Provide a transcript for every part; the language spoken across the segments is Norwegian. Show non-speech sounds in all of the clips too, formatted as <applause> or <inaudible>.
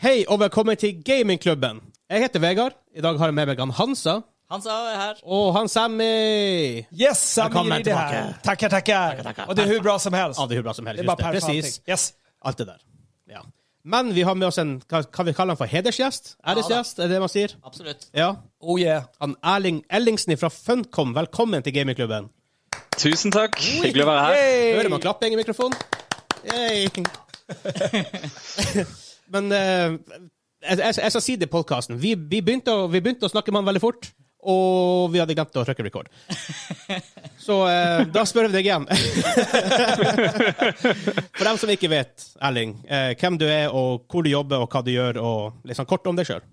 Hei og velkommen til Gamingklubben. Jeg heter Vegard. I dag har jeg med meg han Hansa Hansa er her. og han Sammy. Yes, Sammy er det her. tillbaka. Tackar, tackar. tackar. Och det er hur bra som helst. Ja, det er hur bra som helst. det er bare allting. Yes. Alt det der. Ja. Men vi har med oss en hva, hva vi kaller han for hedersgjest? Æresgjest, er det det man sier? Absolutt. Ja. Oh yeah. Han Erling Ellingsen fra Funcom, velkommen til Gamingklubben. Tusen takk. Hyggelig å være her. Yay! Hører man klapping i mikrofonen? Yay. <laughs> <laughs> Men uh, jeg, jeg, jeg skal si det i podkasten. Vi, vi, vi begynte å snakke med han veldig fort, og vi hadde glemt å trykke record. <laughs> Så uh, da spør vi deg igjen. <laughs> For dem som ikke vet, Erling, uh, hvem du er, og hvor du jobber, og hva du gjør, og sånn kort om deg sjøl.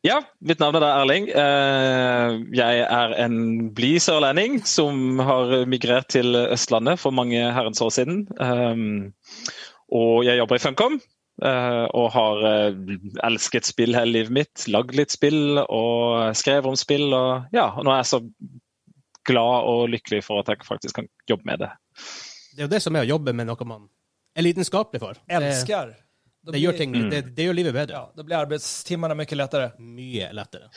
Ja, mitt navn er da Erling. Eh, Jeg er en blid sørlending som har migrert til Østlandet for mange herrens år siden. Og jeg jobber i Funcom. Eh, Og har eh, elsket spill hele livet mitt. Lagd litt spill og skrevet om spill. Og ja, og nå er jeg så glad og lykkelig for at jeg faktisk kan jobbe med det. Det er jo det som er å jobbe med noe man er lidenskapelig for. Det, Älskar. Då det, gjør ting, Mm. det, det gjør livet bedre. Ja, Da blir arbeidstimene mye lettere. mye lettere.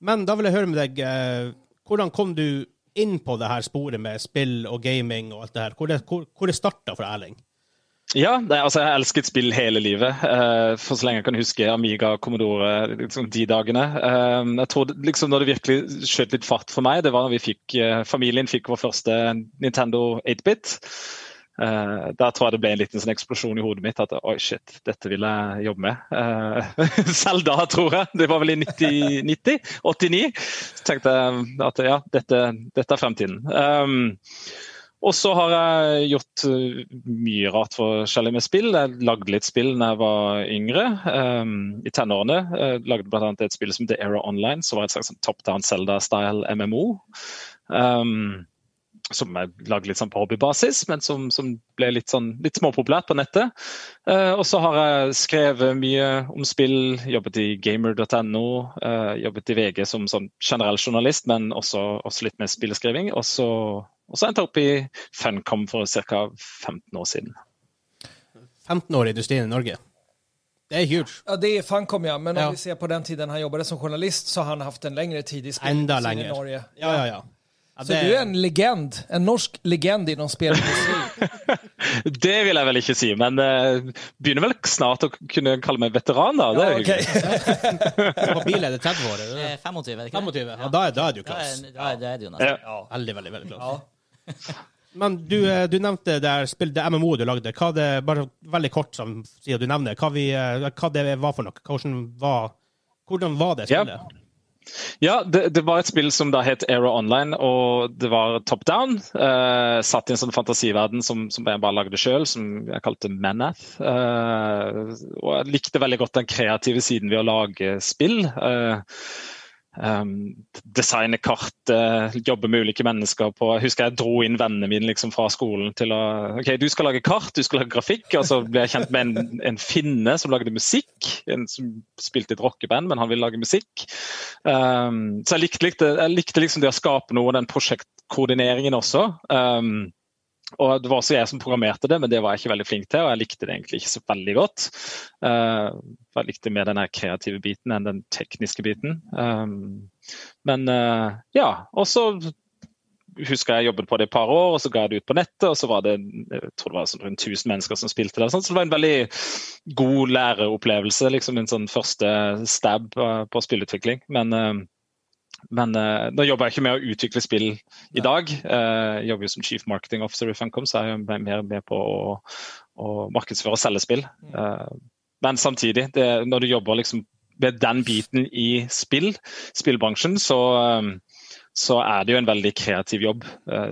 Men da vil jeg høre med deg, eh, hvordan kom du inn på det her sporet med spill og gaming og alt det her? Hvor det, hvor, hvor det starta for Erling? Ja, det, altså jeg har elsket spill hele livet. Uh, for så lenge jeg kan huske Amiga, Commodore, liksom de dagene. Uh, jeg tror liksom Når det virkelig skjøt litt fart for meg, det var når vi fikk, uh, familien fikk vår første Nintendo 8-bit. Uh, der tror jeg det ble en liten sånn eksplosjon i hodet mitt. At oi, shit, dette vil jeg jobbe med. Uh, <laughs> selv da, tror jeg. Det var vel i 90, 90 89. Så tenkte jeg at ja, dette, dette er fremtiden. Um, og så har jeg gjort uh, mye rart forskjellig med spill. Jeg lagde litt spill da jeg var yngre, um, i tenårene. Jeg lagde bl.a. et spill som The Era Online, som var et slags sånn top down Zelda-style MMO. Um, som jeg lagde litt sånn på hobbybasis, men som, som ble litt, sånn, litt småpopulært på nettet. Uh, og så har jeg skrevet mye om spill, jobbet i gamer.no, uh, jobbet i VG som sånn generell journalist, men også, også litt med spilleskriving. Og så, og så endte jeg opp i Funcom for ca. 15 år siden. 15 år i industrien i Norge. Det er huge. Ja, det är Funcom ja, men Ja. vi ser på den tiden han jobbade som journalist så har han haft en längre tid i spelindustrin i. Norge. Ja, ja, ja. ja Så det- du är en legend, en norsk legend inom spelindustrin. <laughs> Det vil jeg vel ikke si, men uh, begynner vel snart å kunne kalle meg veteran, da. Det er ja, hyggelig. okej. <laughs> På bil er det 30 år? Er det Eh, 25, er det ikke 25? Ja, da er, da er du er, da er, da er du, jo. Ja. Veldig, veldig, veldig klass. Men du, eh, du nevnte spill, det MMO du lagde. Hva det, bare veldig kort, som sier du nevner, hva, vi, eh, hva det var for noe? Hvordan var, hvordan var det spillet? spillet? Ja, det, det var et spill som da het Era Online, og det var top down. Eh, satt i en sånn fantasiverden som, som jeg bare lagde sjøl, som jeg kalte Manath. Eh, og jeg likte veldig godt den kreative siden ved å lage spill. Eh, Um, designe kart, uh, jobbe med ulike mennesker på Jeg husker jeg dro inn vennene mine liksom fra skolen til å OK, du skal lage kart, du skal lage grafikk. Og så ble jeg kjent med en, en finne som lagde musikk. En som spilte i et rockeband, men han ville lage musikk. Um, så jeg likte, likte, jeg likte liksom det å skape noe, den prosjektkoordineringen også. Um, og Det var også jeg som programmerte det, men det var jeg ikke veldig flink til. Og jeg likte det egentlig ikke så veldig godt. Uh, jeg likte mer den kreative biten enn den tekniske biten. Um, men uh, ja. Og så husker jeg jobbet på det et par år, og så ga jeg det ut på nettet. Og så var det jeg tror det var sånn rundt 1000 mennesker som spilte det. Så det var en veldig god læreopplevelse. liksom En sånn første stab uh, på spillutvikling. Men men uh, nå jobber jeg ikke med å utvikle spill i dag. Uh, jeg jobber jo som chief marketing officer i Funcom, så er jeg mer med på å, å markedsføre og selge spill. Uh, men samtidig, det, når du jobber liksom med den biten i spill, spillbransjen, så, um, så er det jo en veldig kreativ jobb.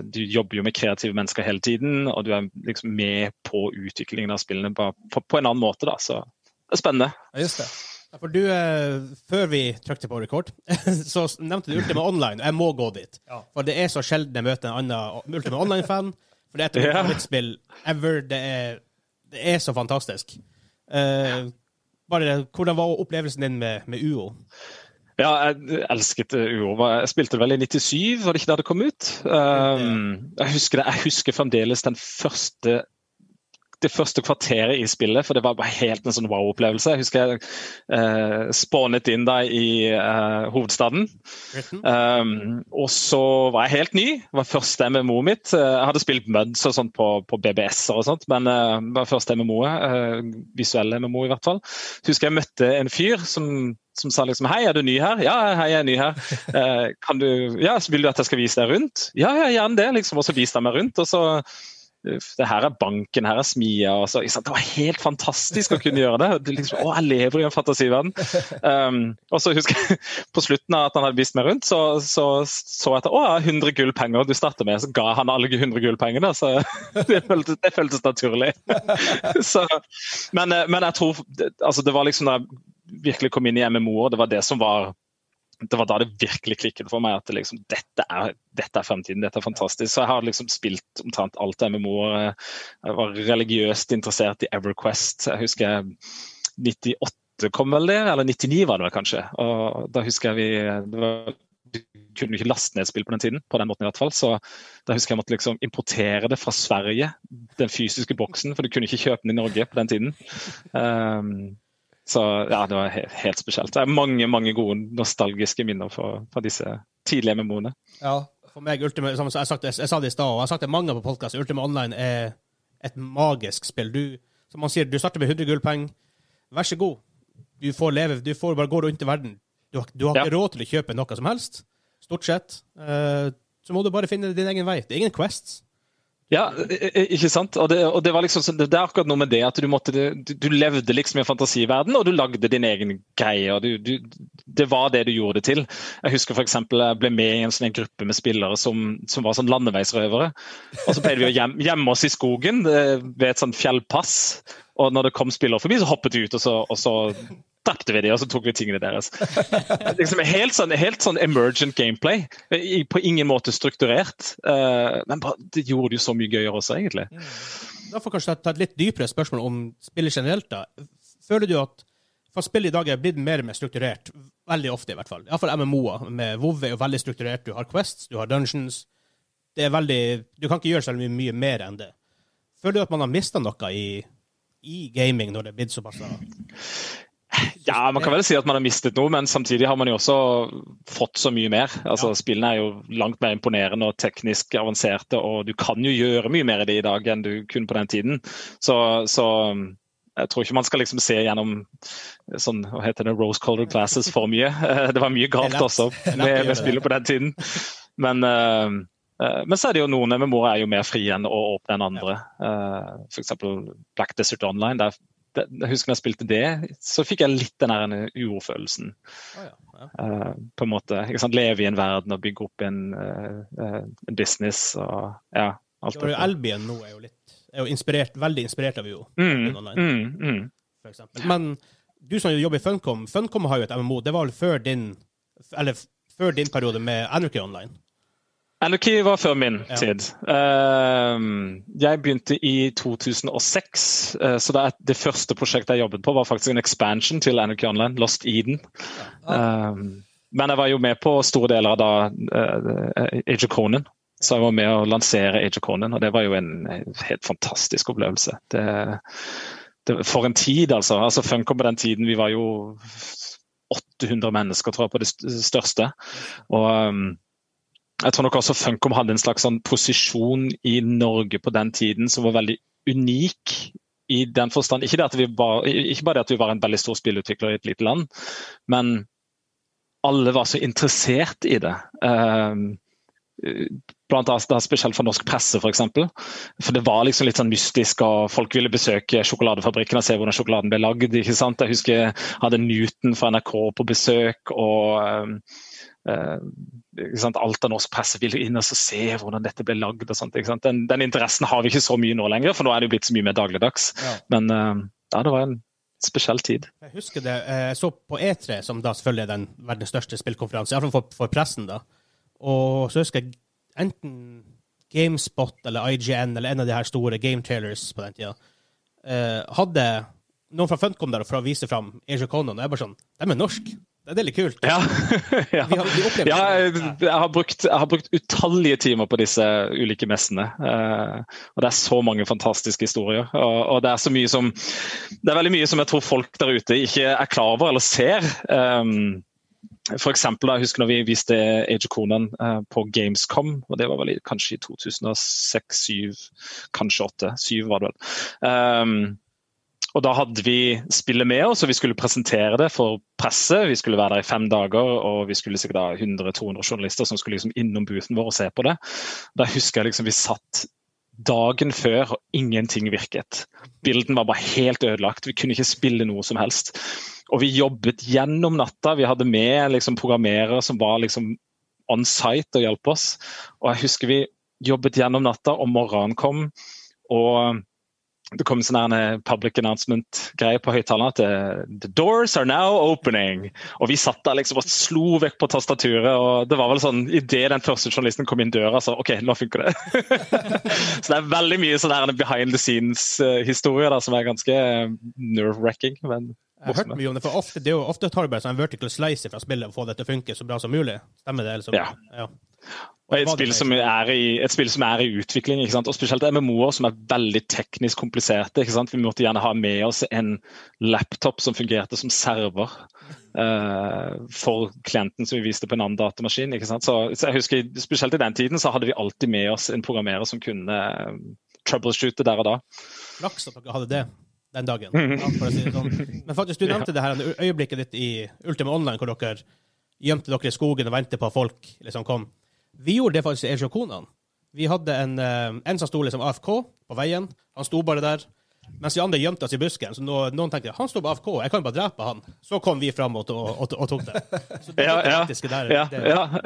Du jobber jo med kreative mennesker hele tiden, og du er liksom med på utviklingen av spillene på, på, på en annen måte. Da. Så det er spennende. Ja, just det. Ja, For du, eh, Før vi trykte på record, <laughs> så nevnte du Ultima Online. Jeg må gå dit. Ja. For det er så sjelden jeg møter en annen Ultima Online-fan. For det er et Ja. favorittspill ever. Det er, det er så fantastisk. Uh, bare, Hvordan var opplevelsen din med, med UO? Ja, jeg elsket UO. Jeg spilte det vel i 97, var det ikke da det kom ut? Um, jeg, husker det, jeg husker fremdeles den første det første kvarteret i spillet, for det var bare helt en sånn wow-opplevelse. Jeg husker jeg eh, spånet inn da i eh, hovedstaden. Um, og så var jeg helt ny. Det var første MMO-et mitt. Eh, jeg hadde spilt Muds og sånt på, på BBS-er og sånt, men uh, det var første MMO-et. Uh, visuelle MMO, i hvert fall. Jeg husker jeg møtte en fyr som, som sa liksom Hei, er du ny her? Ja, hei, jeg er ny her. <laughs> Eh, kan du, ja, Vil du at jeg skal vise deg rundt? Ja, ja, gjerne det. liksom, Og så viste han meg rundt. og så det her er banken, her er smia. Og så, det var helt fantastisk å kunne gjøre det. det liksom, å, jeg lever i en fantasiverden. Um, og så husker jeg på slutten av at han hadde vist meg rundt, så så, så jeg at å, 100 gullpenger du starter med. Så ga han alle 100 gullpengene. Så <laughs> det føltes, det føltes naturlig. <laughs> så, men, men, jeg tror altså, Det var liksom da jeg virkelig kom inn i MMO-er, det var det som var det var da det virkelig klikket for meg at liksom, dette, er, dette, er, fremtiden. Dette er fantastisk. Så jeg har liksom spilt omtrent alt MMO-er. Jeg var religiøst interessert i Everquest. Jeg husker 98 kom vel der, eller 99 var det vel kanskje. Og da husker jeg vi var, Du kunne ikke laste ned spill på den tiden, på den måten i hvert fall. Så da husker jeg måtte liksom importere det fra Sverige, den fysiske boksen, for du kunne ikke kjøpe den i Norge på den tiden. Um, så ja, det var helt, helt spesielt. Det er mange mange gode nostalgiske minner fra, disse tidlige MMO-ene. Ja, for meg, Ultima, som jeg, sagt, jeg, jeg sa det i stad, og jeg har sagt det mange på podkast, Ultima Online er et magisk spill. Du, som man sier, du starter med 100 gullpenger. Vær så god. Du får leve, du får bare gå rundt i verden. Du, du har ikke ja. råd til å kjøpe noe som helst, stort sett. Uh, så må du bare finne din egen vei. Det er ingen quests. Ja, ikke sant. Og det, og det var liksom, det er akkurat noe med det at du, måtte, du, du levde liksom i en fantasiverden, og du lagde din egen greie. og du, Det var det du gjorde det til. Jeg husker f.eks. jeg ble med i en sånn gruppe med spillere som, som var sånn landeveisrøvere. Og så pleide vi å gjemme, gjemme oss i skogen ved et sånt fjellpass. Og når det kom spillere forbi, så hoppet vi ut, og så, og så drepte vi dem, og så tok vi tingene deres. <laughs> Liksom helt, sånn, helt sånn emergent gameplay. På ingen måte strukturert. Eh, men det gjorde det jo så mye gøyere også, egentlig. Mm. Da får kanskje ta et litt dypere spørsmål om spillet generelt. da. Føler du at for spillet i dag er blitt mer og mer strukturert? Veldig ofte, i hvert fall. Iallfall MMO-er. med WoW er jo veldig strukturert. Du har Quests, du har Dungeons. Det er veldig, du kan ikke gjøre så mye mer enn det. Føler du at man har mista noe i, i gaming når det er blitt såpass ja, man kan vel si at man har mistet noe, men samtidig har man jo også fått så mye mer. Altså, ja. Spillene er jo langt mer imponerende og teknisk avanserte, og du kan jo gjøre mye mer i det i dag enn du kunne på den tiden. Så, så jeg tror ikke man skal liksom se gjennom sånn, hva heter det, rose-colored glasses for mye. <laughs> Det var mye galt også med, med spillet på den tiden. Men, uh, men så er det jo noen MMO-er er jo mer frie enn å åpne enn andre. Uh, F.eks. Black Desert Online. Der jeg husker når jeg spilte det, så fikk jeg litt den der urofølelsen. Oh, ja. Ja. Uh, på en måte, ikke sant? Leve i en verden og bygge opp en, en business og ja. alt jo, Albion nå er jo litt er jo inspirert, veldig inspirert av jo. Mm, mm, mm. For eksempel. Men du som jobber i Funcom, Funcom har jo et MMO. Det var vel før din, eller før din periode med Anarchy Online? Anarchy var før min ja. tid. Uh, jeg begynte i 2006, uh, så det, det, første prosjektet jeg jobbet på, var faktisk en expansion til Anarchy Online, Lost Eden. Ja. Uh, men jeg var jo med på store deler av da uh, Age of Conan. Så jeg var med å lansere Age of Conan, og det var jo en helt fantastisk opplevelse. Det, det, for en tid, altså. altså Funkom på den tiden, vi var jo 800 mennesker, tror jeg, på det største. Og um, jeg tror nok også Funkom hadde en slags sånn posisjon i Norge på den tiden som var veldig unik. i den forstand. Ikke, var, ikke bare det at vi var en veldig stor spillutvikler i et lite land, men alle var så interessert i det. Um, blant annet Spesielt for norsk presse, f.eks. For, eksempel. for det var liksom litt sånn mystisk, og folk ville besøke sjokoladefabrikken og se hvordan sjokoladen ble lagd. Jeg husker jeg hadde Newton fra NRK på besøk. og uh, alt av norsk presse vil inn og se hvordan dette ble lagd. og sånt, den, den, interessen har vi ikke så mye nå lenger, for nå er det jo blitt så mye mer dagligdags. Ja. Men uh, ja, det var en spesiell tid. Jeg husker det, eh, jeg så på E3, som da selvfølgelig er den verdens største spillkonferanse, iallfall for, for pressen. da. Og så husker jeg enten GameSpot eller IGN eller en av de her store game trailers på den tida, hadde noen fra Funcom der for å vise fram Asia Conan. Og jeg bare sånn De er norsk! Det er veldig kult. Ja. ja. <laughs> Vi har- vi ja jeg, har brukt, jeg har brukt utallige timer på disse ulike messene. Uh, og det er så mange fantastiske historier. Og, og det er så mye som Det er veldig mye som jeg tror folk der ute ikke er klar over eller ser. Um, for eksempel, jeg husker når vi viste Age of Conan eh, på Gamescom, og det var vel kanskje i 2006-2007, kanskje 2008. 7 var det vel. Um, og da hadde vi spillet med oss, og vi skulle presentere det for presse. Vi skulle være der i fem dager, og vi skulle sikkert ha 100-200 journalister som skulle liksom innom boothen vår og se på det. Da husker jeg liksom vi satt dagen før, og ingenting virket. Bilden var bare helt ødelagt. Vi kunne ikke spille noe som helst. Og vi jobbet gjennom natta. Vi hadde med liksom, programmerere som var liksom on site og hjalp oss. Og jeg husker vi jobbet gjennom natta, og morgenen kom. og det kom en sånn public announcement-greie på høyttaleren at eh, the doors are now opening. Og vi satt der liksom og slo vekk på tastaturet. og det var vel sånn, Idet den første journalisten kom inn døra, så OK, nå funker det. <laughs> så det er veldig mye sånn behind the scenes-historier som er ganske eh, nerve-wrecking. men Jeg har hørt mye om det, for ofte, det jo, ofte tar du bare sånn vertical slicer fra spillet og få det til å funke så bra som mulig. Stemmer det? Liksom? Ja. ja. Og et spill, som er i, et spill som er i utvikling, ikke sant? og spesielt MMO-er som er veldig teknisk kompliserte. Ikke sant? Vi måtte gjerne ha med oss en laptop som fungerte som server uh, for klienten som vi viste på en annen datamaskin. Ikke sant? Så, så jeg husker, Spesielt i den tiden så hadde vi alltid med oss en programmerer som kunne eh, troubleshoote der og da. Flaks at dere hadde det den dagen. Mhm. Ja, si sånn. Men faktisk, du <laughs> nevnte det her øyeblikket ditt i Ultima Online, hvor dere gjemte dere i skogen og ventet på at folk liksom kom. Vi gjorde det faktisk i Age of Conan. Vi hadde en, eh, en som sto liksom AFK på veien. Han sto bare der. Mens de andre gjemte oss i busken. Så noen tenkte han står på AFK, jeg kan bare drepe han. Så kom vi fram og, og, og, og tok det. Så det, Ja, der, ja, det,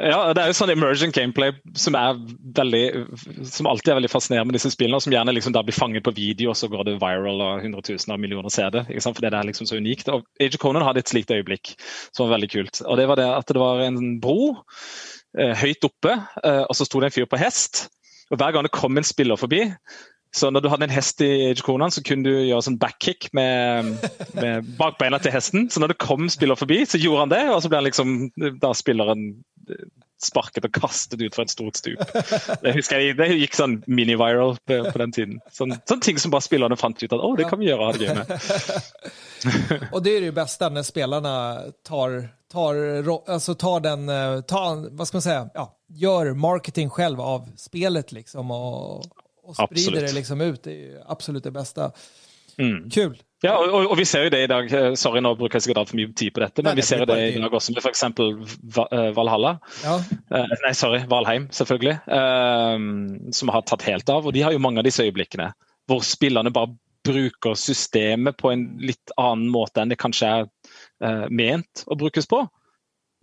ja, det er jo sånn emergent gameplay som veldig som alltid er veldig fascinerende med disse spillene, og som gjerne liksom blir fanget på video, og så går det viral og hundretusener av millioner ser det. Ikke sant? For det er liksom så unikt. Og Age of Conan hadde et slikt øyeblikk som var veldig kult. Og det var det at det var en bro høyt oppe, eh, og så sto det en fyr på hest. Og hver gang det kom en spiller forbi, så når du hadde en hest i Age så kunne du gjøre sånn backkick med, med <laughs> bakbeina til hesten. Så når det kom spiller forbi, så gjorde han det, og så ble han liksom da spilleren eh, sparket og kastet ut fra et stort stup. Det husker jeg, det gikk sånn mini-viral på, på den tiden. Sånn, sånne ting som bare spillerne fant ut at å, det kan vi gjøre og ha det gøy med. <laughs> <laughs> og det er det beste når spillerne tar, tar, alltså tar den, eh, tar, vad ska man säga, ja, gör marketing själv av spelet liksom och, och sprider Absolut. det liksom ut. Det är ju absolut det bästa. Mm. Kul. Ja, og, og- vi ser jo det i dag. eh, Sorry, nå bruker jeg sikkert altfor mye tid på dette, men Nei, vi ser det i dag også med f.eks. Valhalla. Ja, Eh, nei, sorry, Valheim, selvfølgelig. eh, som har tatt helt av. Og de har jo mange av disse øyeblikkene hvor spillerne bare bruker systemet på en litt annen måte enn det kanskje er eh, ment å brukes på.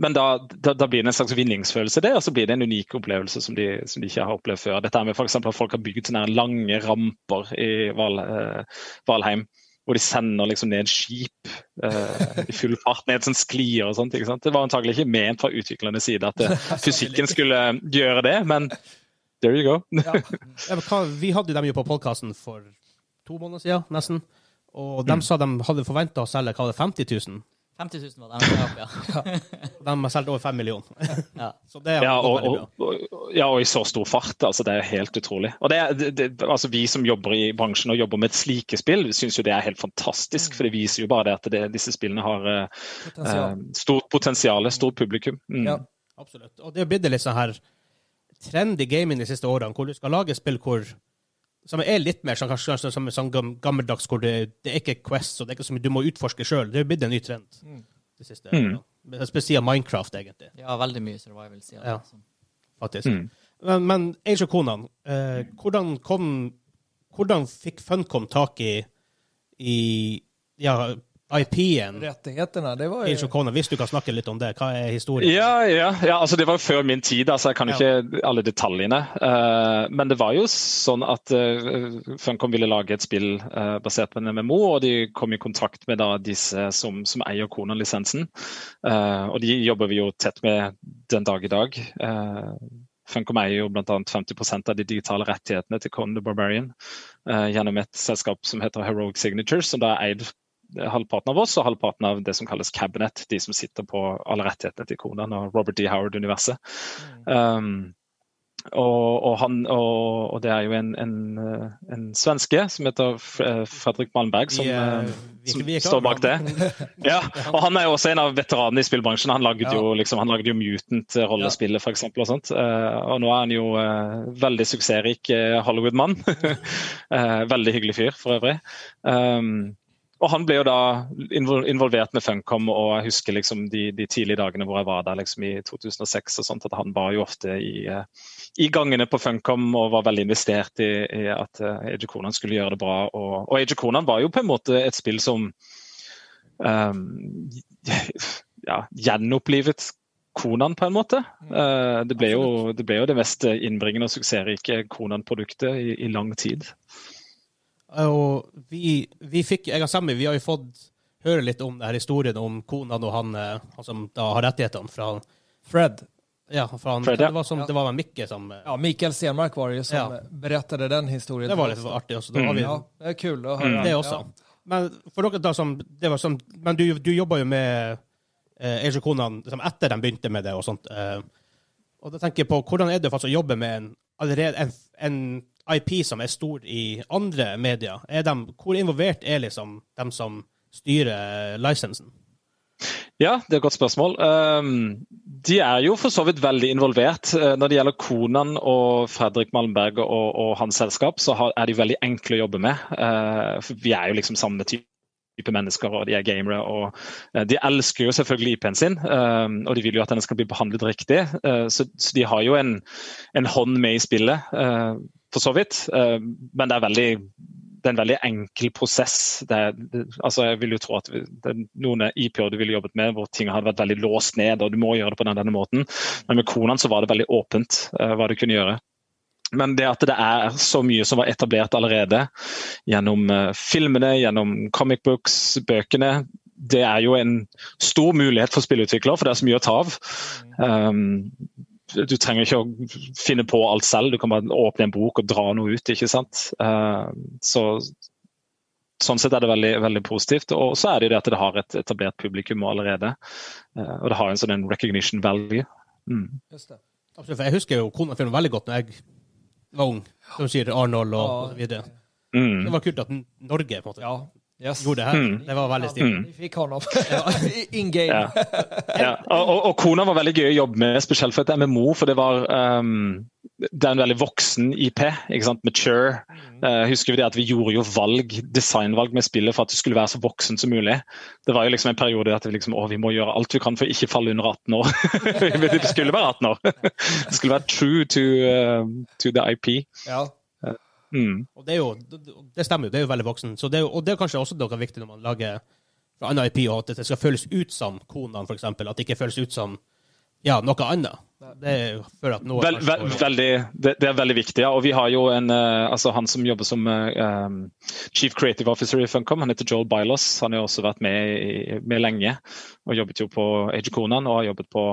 Men da, da, da blir det en slags vinningsfølelse det, og så blir det en unik opplevelse som de, som de ikke har opplevd før. Dette er med eksempel at Folk har bygd sånne lange ramper i Val, eh, Valheim. Hvor de sender liksom ned skip eh, i full fart ned sånn sklier og sånt. ikke sant? Det var antagelig ikke ment fra utviklernes side at det, <laughs> fysikken skulle gjøre det, men there you go. <laughs> ja. Hva, vi hadde dem jo på podkasten for to måneder siden, nesten. Og de Mm. sa de hadde forventa å selge hva det, 50 000. 50 000 var det. opp, ja. <laughs> Ja. De har solgt over 5 millioner. <laughs> Ja. Så det har Ja og, bra. og, ja, og i så stor fart. altså Det er helt utrolig. Og det, det, det, altså Vi som jobber i bransjen og jobber med et slike spill, syns jo det er helt fantastisk. For det viser jo bare det at det, disse spillene har Potensial. Eh, stort potensial, stort publikum. Mm. Ja. Absolutt. Og det har blitt litt sånn her trendy gaming de siste årene, hvor du skal lage spill hvor som er litt mer sånn, kanskje, kanskje, som, sånn gammeldags, hvor det, det er ikke Quest, og det er ikke så mye du må utforske sjøl. Det er blitt en ny trend de siste Mm. Ja. Spesielt Minecraft, egentlig. ja, veldig mye survival siden. Ja. Liksom. faktisk. Mm. Men, men Age of Conan, eh, hvordan kom Hvordan fikk Funcom tak i, i ja, IP-en Rettighetene, det var jo Conan? Hvis du kan snakke litt om det, hva er historien? Ja, ja, ja, altså det var jo før min tid, altså jeg kan jo ikke alle detaljene. Uh, men det var jo sånn at uh, Funcom ville lage et spill uh, basert på en MMO, og de kom i kontakt med da disse som, som eier Conan-lisensen. Eh, og de jobber vi jo tett med den dag i dag. Uh, Funcom eier jo bl.a. 50% av de digitale rettighetene til Conan the Barbarian eh, gjennom et selskap som heter Heroic Signatures, som da er eid halvparten av oss og halvparten av det som kalles cabinet, de som sitter på alle rettighetene til Konan og Robert D. Howard-universet. Um, og, og, han, og, og, det er jo en, en, en svenske som heter Fredrik Malmberg, som, Vi, eh, vi- som står bak det. <laughs> Ja, og Han er jo også en av veteranene i spillbransjen. Han lagde Ja. jo, liksom, han lagde jo Mutant-rollespillet, eksempel, og sånt. Eh, og nå er han jo eh, veldig suksessrik eh, Hollywood-mann. <laughs> Eh, veldig hyggelig fyr, for øvrig. Um, og han ble jo da involvert med Funcom, og jeg husker liksom de, de tidlige dagene hvor jeg var der liksom i 2006, og sånt, at han var jo ofte i, eh, i gangene på Funcom og var veldig investert i, i at Age of Conan skulle gjøre det bra. Og, og Age of Conan var jo på en måte et spill som um, ja, gjenopplivet Konan på en måte. Eh, det, ble jo, det ble jo det mest innbringende og suksessrike Konan-produktet i, i lang tid. Og vi, vi fikk, jeg og Sammy, vi har jo fått høre litt om denne historien om kona og han, eh, han som da har rettighetene fra Fred. Ja, fra han, Fred, ja. det var, som, Ja. det var Mikke som eh, Ja, Mikael Stenmark var det som Ja. berettet den historien. Det var litt artig. Også. Da har vi, Ja, det är kul høre. Mm. Det også. Men for dere da som, det var som Men du, du jobba jo med eh, Age of Conan liksom etter de begynte med det og sånt. Eh, og da tenker jeg på hvordan er det faktisk å jobbe med en, allerede en, en IP som er stor i andre medier? Er de, hvor involvert er liksom dem som styrer lisensen? Ja, det er et godt spørsmål. Um, de er jo for så vidt veldig involvert. Uh, Når det gjelder Konan og Fredrik Malmberg og, og hans selskap, så er de veldig enkle å jobbe med. Uh, for vi er jo liksom samme type mennesker, og de er gamere. og uh, De elsker jo selvfølgelig IP-en sin, um, og de vil jo at den skal bli behandlet riktig. Så, de har jo en, en hånd med i spillet, for så vidt. Uh, men det er veldig det er en veldig enkel prosess. Det, er- altså jeg vil jo tro at det er noen IP-er du ville jobbet med hvor ting hadde vært veldig låst ned, og du må gjøre det på den, denne måten. Men med Konan så var det veldig åpent eh, hva du kunne gjøre. Men det at det er så mye som var etablert allerede gjennom eh, filmene, gjennom comic books, bøkene, det er jo en stor mulighet for spillutviklere, for det er så mye å ta av. Um, du trenger ikke å finne på alt selv, du kan bare åpne en bok og dra noe ut. ikke sant? Uh, så Sånn sett er det veldig, veldig positivt. Og så er det jo det at det har et etablert publikum allerede. Uh, og det har en sånn recognition value. Mm. Just det. Absolutt, for Jeg husker jo Conan-filmen veldig godt når jeg var ung. Som sier Arnold og, og så videre. Mm. Det var kult at Norge på en måte Ja, yes. gjorde det her. Mm. Det var veldig stilig. Mm. Vi fikk hånd opp. <laughs> In game. Ja. Ja. Og, og, og Kona var veldig gøy å jobbe med, spesielt for et MMO. For det var um, det er en veldig voksen IP. ikke sant, Mature. Uh, husker vi det at vi gjorde jo valg, designvalg med spillet for at det skulle være så voksen som mulig. Det var jo liksom en periode at vi liksom, å, vi må gjøre alt vi kan for ikke falle under 18 år. <laughs> det skulle være 18 år. <laughs> det skulle være true to, uh, to the IP. Ja. Mm. Og det, jo, det- stemmer jo, det er jo veldig voksen. Det og det er kanskje også noe viktig når man lager fra annen IP, og at det skal føles ut som konene, eksempel. At det ikke føles ut som ja, noe annet. Det er jo Vel, vel, veldig, det, det er veldig viktig. ja. Og vi har jo en, eh, altså Han som jobber som eh, um, Chief Creative Officer i Funcom, han heter Joel Bylos. Han har også vært med, i, med lenge. Og jobbet jo på Age Conan og har jobbet på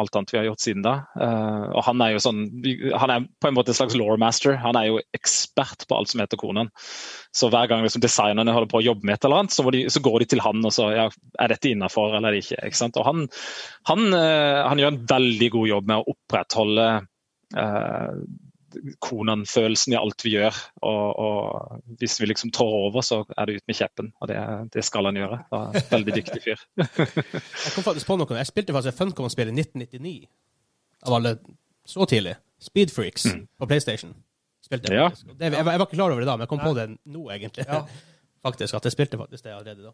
alt annet vi har gjort siden da. Uh, og Han er jo sånn, han er på en måte en slags lawmaster. Han er jo ekspert på alt som heter Conan. Så hver gang liksom, designerne holder på å jobbe med et eller annet, så, de, så går de til han og så ja, er dette innafor eller er ikke. ikke sant? Og han, han, han gjør en veldig god jobb med å opprettholde eh, Konan-følelsen i alt vi gjør. Og, og hvis vi liksom trår over, så er det ut med kjeppen. Og det, det skal han gjøre. En veldig dyktig fyr. <laughs> Jeg kom faktisk på noe. Jeg spilte faktisk et Funcom-spill i 1999. Av alle så tidlig. Speed Freaks på PlayStation. Spilte jeg, Ja. faktisk. Det, jeg, var- jeg var ikke klar over det da, men jeg kom på det nå, egentlig. Ja. <laughs> faktisk, At jeg spilte faktisk det allerede da.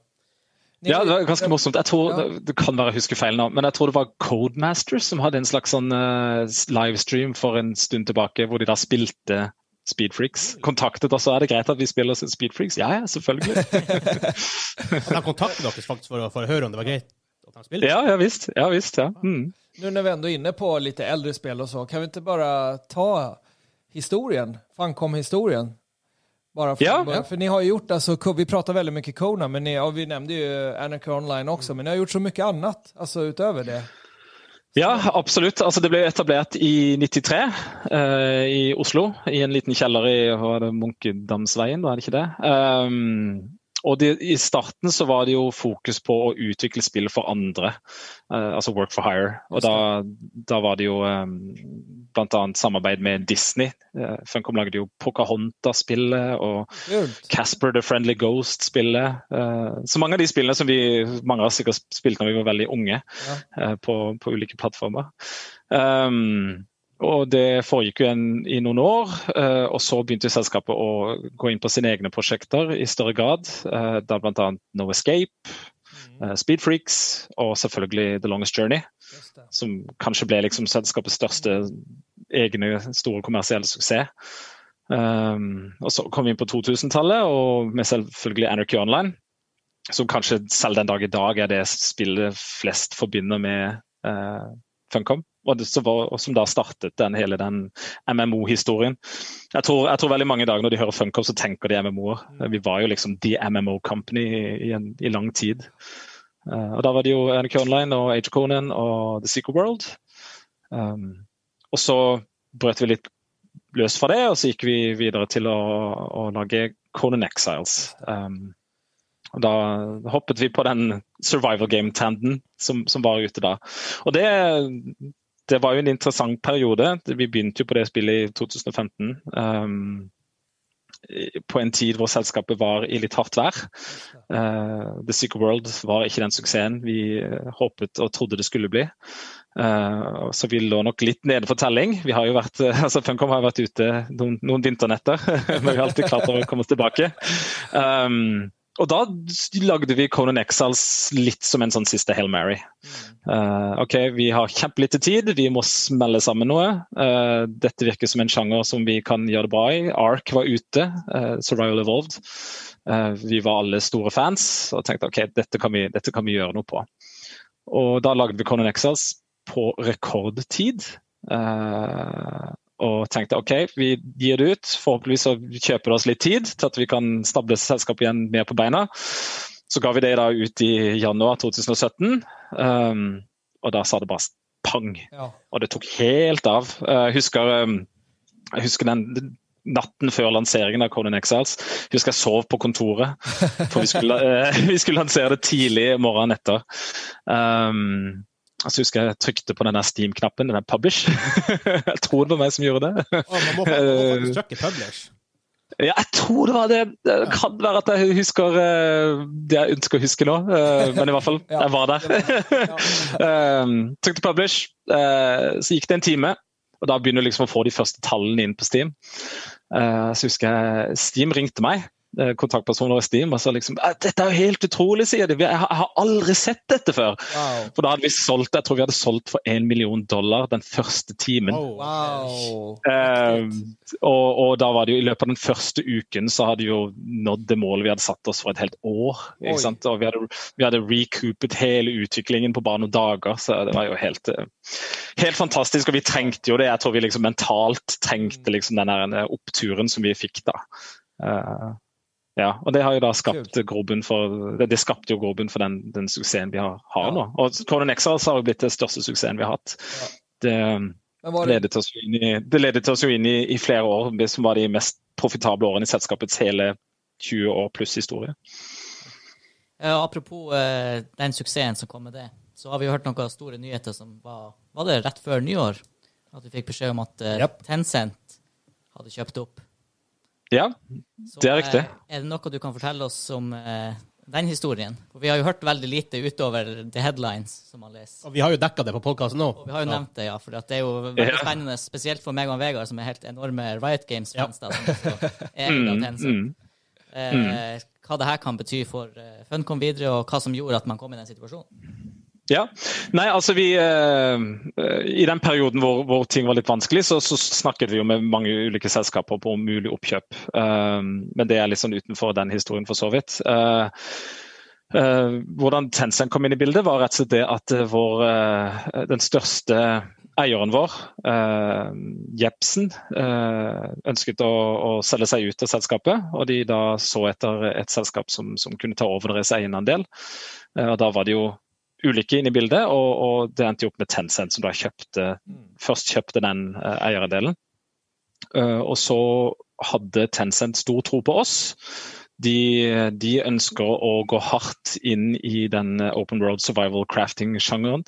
Ja, det var ganske morsomt. Jeg tror, Ja. det, kan være jeg husker feil nå, men jeg tror det var Codemasters som hadde en slags sånn uh, livestream for en stund tilbake, hvor de da spilte Speedfreaks. Kontaktet oss, er det greit at vi spiller Speedfreaks? Ja, ja, selvfølgelig. <laughs> De kontaktet dere faktisk for å, for å høre om det var greit at de spilte. ja, ja visst. Ja, visst ja. Mm. Nå når vi er inne på litt eldre spill og så, kan vi ikke bare ta historien, Funcom-historien? Bara för, Ja. för ni har ju gjort, alltså, vi pratar väldigt mycket Kona, men ni, ja, vi nämnde ju Anarchy Online också, men ni har gjort så mycket annat, alltså utöver det. Ja, absolutt. Altså, det ble etablert i 93 uh, i Oslo, i en liten kjeller i Munkedamsveien, var det ikke det? Um, og de, I starten så var det jo fokus på å utvikle spill for andre, uh, altså work for hire. Og da, da, var det jo um, bl.a. samarbeid med Disney. Uh, Funcom lagde jo Pocahontas-spillet og Casper the Friendly Ghost-spillet. Uh, så mange av de spillene som vi mange av oss sikkert spilte når vi var veldig unge, ja. på, på, ulike plattformer. Um, og Det foregikk jo en, i noen år, eh, og så begynte selskapet å gå inn på sine egne prosjekter i større grad. Eh, da bl.a. No Escape, mm. eh, Speed og selvfølgelig The Longest Journey. Som kanskje ble liksom selskapets største egne store kommersielle suksess. Um, og Så kom vi inn på 2000-tallet, og med selvfølgelig Anarchy Online. Som kanskje selv den dag i dag er det spillet flest forbinder med Funcom og, var, og som da startet den, hele den MMO-historien. Jeg, jeg, tror veldig mange i dag når de hører Funcom, så tenker de MMO-er. Mm. Vi var jo liksom the MMO company i, en, i lang tid. Uh, og Da var det jo NRK Online og Age of Conan og The Secret World. Um, og så brøt vi litt løs fra det, og så gikk vi videre til å, å lage Conan Exiles. Um, og Da hoppet vi på den survival game-tanden som, som, var ute da. Og det, det var jo en interessant periode. Vi begynte jo på det spillet i 2015. Um, på en tid hvor selskapet var i litt hardt vær. Uh, The Secret World var ikke den suksessen vi håpet og trodde det skulle bli. Uh, så vi lå nok litt nede for telling. Vi har jo vært, <laughs> altså Funcom har vært ute noen, noen vinternetter, <laughs> men vi har alltid klart å komme oss tilbake. Um, og da lagde vi Conan Exiles litt som en sånn siste Hail Mary. Uh, OK, vi har kjempelite tid, vi må smelle sammen noe. Uh, dette virker som en sjanger som vi kan gjøre det bra i. Ark var ute, uh, Survival Evolved. vi var alle store fans og tenkte OK, dette kan, vi, dette kan vi gjøre noe på. Og da lagde vi Conan Exiles på rekordtid. Og tenkte ok, vi gir det ut. Forhåpentligvis så kjøper det oss litt tid til at vi kan stable selskapet igjen mer på beina. Så ga vi det da ut i januar 2017, um, og da sa det bare pang. Ja. Og det tok helt av. Jeg husker, um, jeg husker den natten før lanseringen av Conan Exiles. Jeg husker jeg sov på kontoret, for vi skulle, uh, <laughs> <laughs> vi skulle lansere det tidlig morgenen etter. Um, så husker jeg trykte på denne Steam-knappen, denne publish. <laughs> jeg tror det var meg som gjorde det. oh, man må, faktisk trykke publish. Ja, jeg tror det var det. Det kan være at jeg husker eh, det jeg ønsker å huske nå, eh, men i hvert fall, <laughs> jeg var der. <laughs> Ehm, trykte publish, eh, så gikk det en time, og da begynner du liksom å få de første tallene inn på Steam. Så husker jeg Steam ringte meg Eh, kontaktpersoner i Steam og sa liksom dette er jo helt utrolig, sier de. Jeg har aldri sett dette før. Wow. For da hadde vi solgt jeg tror vi hadde solgt for én million dollar den første timen. Oh, wow. eh, og, og, da var det jo i løpet av den første uken så hadde vi jo nådd det målet vi hadde satt oss for et helt år. ikke sant? Og vi hadde, vi hadde recoupet hele utviklingen på bare noen dager, så det var jo helt, eh, helt fantastisk. Og vi trengte jo det. Jeg tror vi liksom mentalt trengte liksom den oppturen som vi fikk da. Uh, ja, og det har jo da skapt grobunn for det, det skapte jo grobunn for den, den, suksessen vi har, har ja. nå. Og Conan Exiles har jo blitt den største suksessen vi har hatt. Det, det, ledet oss inn, i, det ledet oss jo inn i, i, flere år, som var de mest profitable årene i selskapets hele 20 år pluss historie. Ja, apropos uh, den suksessen som kom med det, så har vi jo hørt noen store nyheter som var Var det rett før nyår? At vi fikk beskjed om at uh, yep. Tencent hadde kjøpt opp ja, det er riktig. Så, er det noe du kan fortelle oss om eh, den historien? For Vi har jo hørt veldig lite utover the headlines som man leser. Og vi har jo dekka det på podkasten nå. Og vi har jo nevnt det, ja. For det er jo veldig ja. spennende, spesielt for meg og Vegard, som er helt enorme Riot Games-fans. Ja. <laughs> mm, mm, eh, hva det her kan bety for Funcom videre, og hva som gjorde at man kom i den situasjonen. Ja, nei altså vi uh, I den perioden hvor, hvor, ting var litt vanskelig, så, så, snakket vi jo med mange ulike selskaper på mulig oppkjøp. Uh, men det er litt sånn utenfor den historien, for så vidt. Uh, hvordan Tencent kom inn i bildet, var rett og slett det at vår, den største eieren vår, Jepsen, ønsket å, å, selge seg ut av selskapet. Og de da så etter et selskap som, som kunne ta over deres egenandel. Og da var det jo ulike inn i bildet, og, og, det endte jo opp med Tencent, som da kjøpte, mm. først kjøpte den uh, eierandelen. Uh, og så hadde Tencent stor tro på oss. de, de, ønsker å gå hardt inn i den open world survival crafting-sjangeren.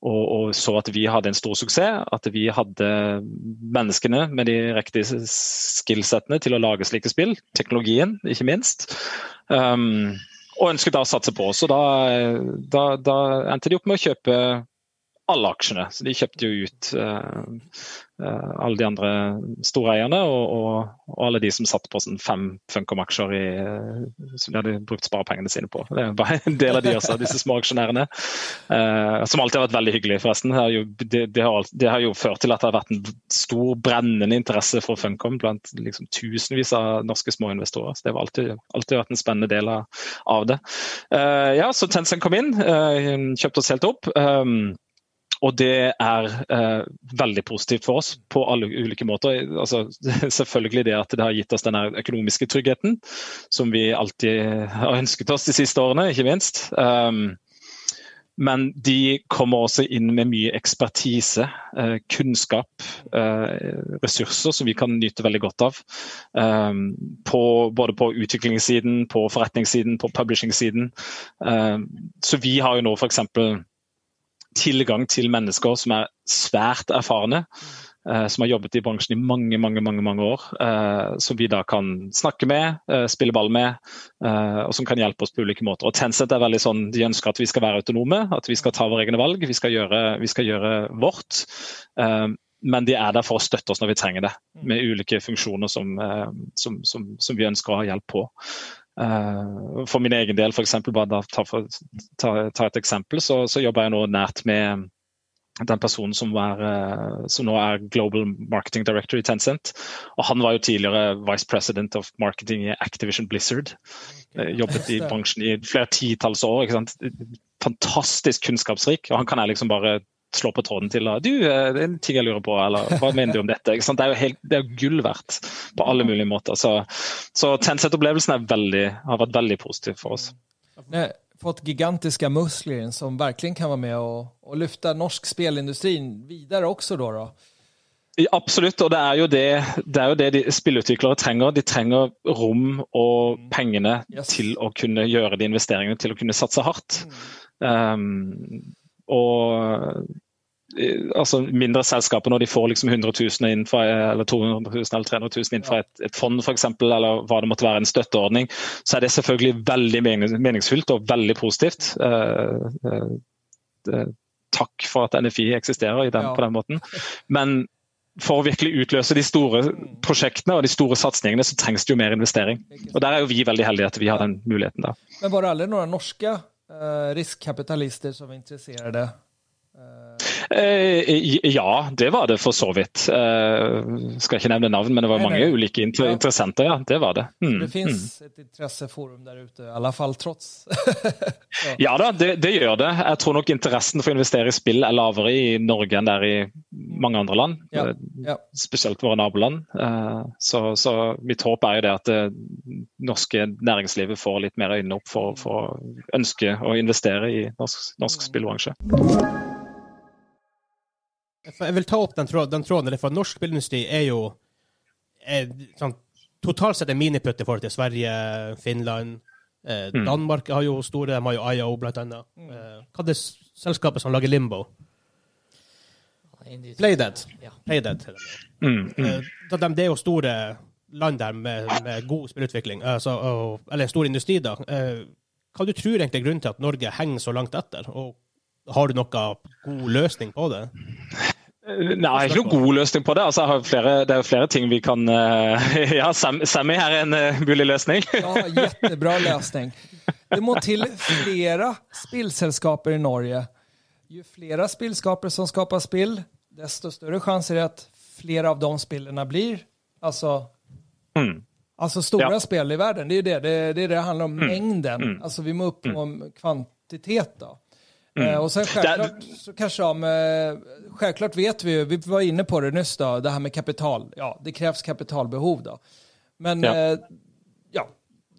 Og, og, så at vi hadde en stor suksess. At vi hadde menneskene med de riktige skillsettene til å lage slike spill. Teknologien, ikke minst. Um, og ønsket da å satse på. Så da, da, da endte de opp med å kjøpe alle aksjene. Så de kjøpte jo ut uh, alle de andre store eierne og, og, og, alle de som satt på sånn fem Funcom-aksjer uh, som de hadde brukt sparepengene sine på. Det bare en del av de også, disse små aksjonærene. som alltid har vært veldig hyggelig, forresten. Det har, jo, det, det, har, det har, jo, ført til at det har vært en stor, brennende interesse for Funcom blant liksom, tusenvis av norske småinvestorer. Så det har alltid, alltid vært en spennende del av, av det. ja, så Tencent kom inn, kjøpte oss helt opp. Um, og det er eh, veldig positivt for oss på alle ulike måter. Altså, <laughs> selvfølgelig det at det har gitt oss den økonomiske tryggheten som vi alltid har ønsket oss de siste årene, ikke minst. Um, men de kommer også inn med mye ekspertise, eh, kunnskap, eh, ressurser som vi kan nyte veldig godt av. Eh, på, både på utviklingssiden, på forretningssiden, på publishing-siden. Um, så vi har jo nå f.eks tilgang til mennesker som er svært erfarne. Uh, som har jobbet i bransjen i mange mange, mange, mange år. Uh, som vi da kan snakke med, uh, spille ball med, og som kan hjelpe oss på ulike måter. Og Tencent er veldig sånn, De ønsker at vi skal være autonome, at vi skal ta våre egne valg. Vi skal gjøre, vi skal gjøre vårt. men de er der for å støtte oss når vi trenger det, med ulike funksjoner som, som, som, som vi ønsker å ha hjelp på. Uh, for min egen del, for eksempel, bare ta, ta, ta, et eksempel, så, så, jobber jeg nå nært med den personen som, er, uh, som, nå er Global Marketing Director i Tencent. Og han var jo tidligere Vice President of Marketing i Activision Blizzard. Uh, jobbet i <laughs> bransjen i flere titalls år. Fantastisk kunnskapsrik. og Han kan jeg liksom bare slå på tråden til du, eh, det er en ting jeg lurer på, eller hva mener du om dette? Det er jo helt, det er gull verdt på alle mulige måter. Så, så Tencent-opplevelsen har vært veldig positiv for oss. Vi har fått gigantiske muskler som virkelig kan være med og, og løfte norsk spillindustri videre også. Da, da. Absolutt, og det er jo det, det, er jo det de spillutviklere trenger. De trenger rom og pengene yes. til å kunne gjøre de investeringene, til å kunne satse hardt. Mm. Um, og eh, altså mindre selskaper når de får liksom 100 000 innenfor, eller 200 000 eller 300 000 innenfor et, et fond f.eks., eller hva det måtte være, en støtteordning, så er det selvfølgelig veldig meningsfullt og veldig positivt. Uh, uh, takk for at NFI eksisterer den, på den måten. Men for å virkelig utløse de store prosjektene og de store satsingene, så trengs det jo mer investering. Og Der er jo vi veldig heldige at vi har den muligheten. da. Men var det aldri noen norske Eh, riskkapitalister som var intresserade? Eh, ja, det var det for så vidt. Uh, skal ikke nevne navn, men det var nei, mange nei. ulike inter ja. interessenter. Ja, det var det. Mm. Det fins mm. et interesseforum der ute, i alle fall trots. <laughs> ja da, det, det, gjør det. Jeg tror nok interessen for å investere i spill er lavere i Norge enn der i mange andre land. Ja. Ja. Spesielt våre naboland. Så, så, mitt håp er jo det at det norske næringslivet får litt mer øynene opp for, for å ønske å investere i norsk, norsk spillbransje. Jeg vil ta opp den, tråd, den tråden, for norsk spillindustri er jo er, sånn, totalt sett en miniputt i forhold til Sverige, Finland. Eh, mm. Danmark har jo store, de har jo IO blant annet. Mm. Eh, hva er det selskapet som lager Limbo? Playdead. Ja. Playdead mm, mm. Eh, de, det er jo store land der med, med god spillutvikling, altså, og, eller stor industri, da. Eh, hva du tror egentlig er grunnen til at Norge henger så langt etter? Og har du noen god løsning på det? Nei, ikke noen god løsning på det. Altså, flere, det er flere ting vi kan uh, <laughs> Ja, Sammy her er en mulig løsning. ja, kjempebra løsning. Det må til flere spillselskaper i Norge. Jo flere spillskaper som skaper spill, desto større sjanse er det at flere av de spillene blir altså, mm. altså store ja. spill i verden. Det er det det, det, det handler om. Mm. Mengden. Mm. Altså, vi må opp mm. kvantitet. da. Mm. Eh, och sen självklart så kanske de, självklart vet vi ju, vi var inne på det nyss då, det här med kapital. Ja, det krävs kapitalbehov då. Men ja, eh, ja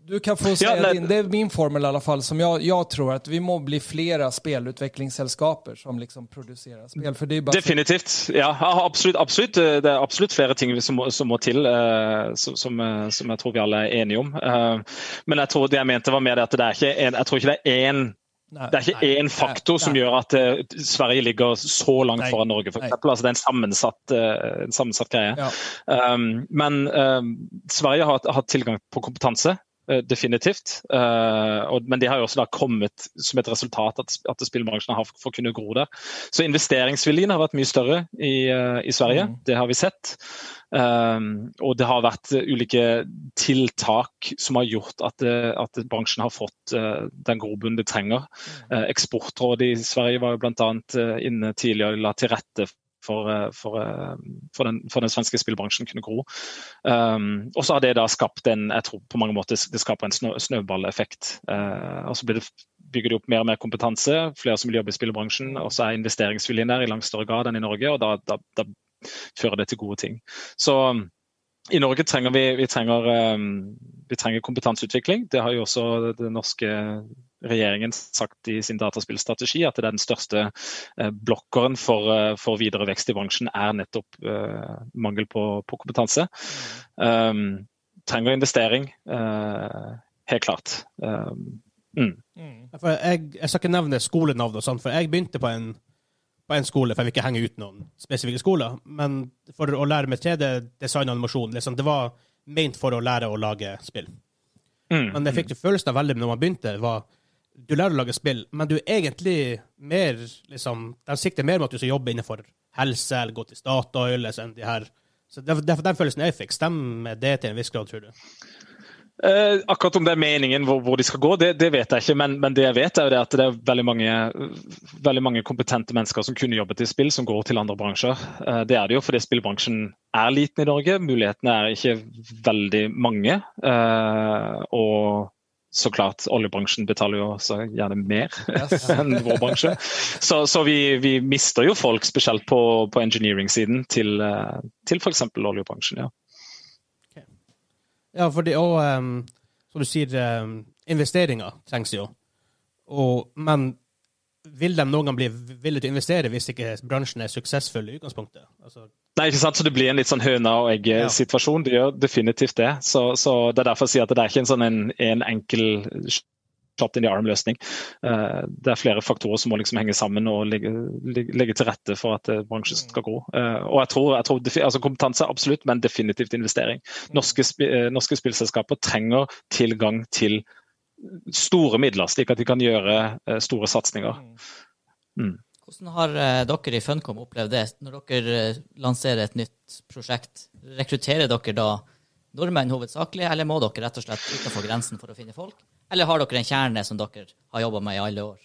Du kan få säga ja, din. Det är min formel i alla fall. Som jag, jag tror att vi må bli flera spelutvecklingsselskaper som liksom produserar spel. För det är bara Definitivt. Ja, absolutt, absolutt. Det er absolutt flere ting som som må til, uh, som, som, jeg tror vi alle er enige om. Uh, men jeg tror det jeg mente var mer det at det er ikke en, jeg tror ikke det er én det er ikke én faktor som gjør at uh, Sverige ligger så langt foran Norge. For eksempel. altså, det er en sammensatt, uh, en sammensatt greie. Ja. Um, men um, Sverige har hatt tilgang på kompetanse. Uh, definitivt. Og, men de har jo også da kommet som et resultat at, at spillbransjen har å kunne gro der. Så investeringsviljen har vært mye større i, i Sverige. Mm. Det har vi sett. Og det har vært ulike tiltak som har gjort at, at bransjen har fått den grobunnen de trenger. Uh, Eksportrådet i Sverige var jo bl.a. Inne tidligere og la til rette for, for, for, den, for, den, svenske spillbransjen kunne gro. Um, og så har det da skapt en jeg tror på mange måter det skaper en snø, snøballeffekt. og så det bygger de opp mer og mer kompetanse, flere som vil jobbe i spillbransjen. Og så er investeringsviljen der i langt større grad enn i Norge. og da, da, da fører det til gode ting. Så i Norge trenger vi, vi, trenger, um, vi trenger kompetanseutvikling. Det har jo også det norske regjeringen sagt i sin dataspillstrategi, at den største uh, blokkeren for, uh, for, videre vekst i bransjen er nettopp uh, mangel på, på kompetanse. Um, trenger investering, helt klart. Um, mm. Jeg, jeg, skal ikke nevne skolenavn, og sånt, for jeg begynte på en på en skole, for jeg vil ikke henge ut noen spesifikke skoler. Men for å lære med 3D, design og animasjon, liksom, det var ment for å lære å lage spill. Mm. Men det fikk følelsen av veldig når man begynte, var du lærer å lage spill, men du er egentlig mer liksom, De sikter mer mot at du skal jobbe innenfor helse eller gå til Statoil sånn, de her. Så det, det, Den følelsen jeg fikk, stemmer det til en viss grad, tror du? Eh, akkurat om det er meningen hvor, hvor de skal gå, det, det, vet jeg ikke. Men, men, det jeg vet er jo det at det er veldig mange, veldig mange, kompetente mennesker som kunne jobbet i spill, som går til andre bransjer. Eh, det er det jo fordi spillbransjen er liten i Norge. Mulighetene er ikke veldig mange. Eh, og så klart, oljebransjen betaler jo også gjerne mer <laughs> yes. enn vår bransje. Så, så vi, vi, mister jo folk, spesielt på, på engineering-siden, til, til f.eks. oljebransjen. ja. Ja, for det, og um, som du sier, um, investeringer trengs jo. Og, men vil de noen gang bli villige til å investere hvis ikke bransjen er suksessfull i utgangspunktet? Altså... Nei, ikke sant? Så Det blir en litt sånn høna og egg-situasjon. Det gjør definitivt det. Så, så, Det er derfor jeg sier at det er ikke en sånn en, en enkel shot in the arm-løsning. Uh, det er flere faktorer som må liksom henge sammen og legge, legge til rette for at uh, bransjen skal gå. Uh, og jeg tror, jeg tror altså Kompetanse absolutt, men definitivt investering. Norske, norske spillselskaper trenger tilgang til store midler, slik at de kan gjøre store satsinger. Mm. Hvordan har dere i Funcom opplevd det når dere lanserer et nytt prosjekt? Rekrutterer dere da nordmenn hovedsakelig, eller må dere rett og slett utenfor grensen for å finne folk? Eller har dere en kjerne som dere har jobba med i alle år?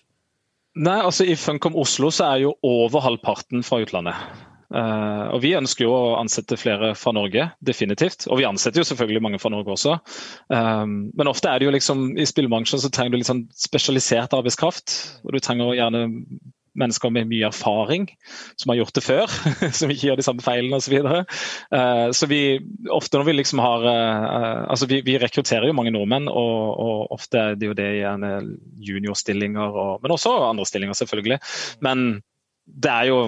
Nei, altså I Funcom Oslo så er jo over halvparten fra utlandet. Uh, og Vi ønsker jo å ansette flere fra Norge, definitivt. Og vi ansetter jo selvfølgelig mange fra Norge også. Um, men ofte er det jo liksom, i spillbransjen så trenger du litt sånn spesialisert arbeidskraft. og Du trenger gjerne mennesker med mye erfaring, som har gjort det før, <laughs> som ikke gjør de samme feilene osv. Så, videre. uh, så vi, ofte når vi liksom har uh, altså vi, vi, rekrutterer jo mange nordmenn, og, og, ofte er det jo det gjerne juniorstillinger, og, men også andre stillinger, selvfølgelig. Men det er jo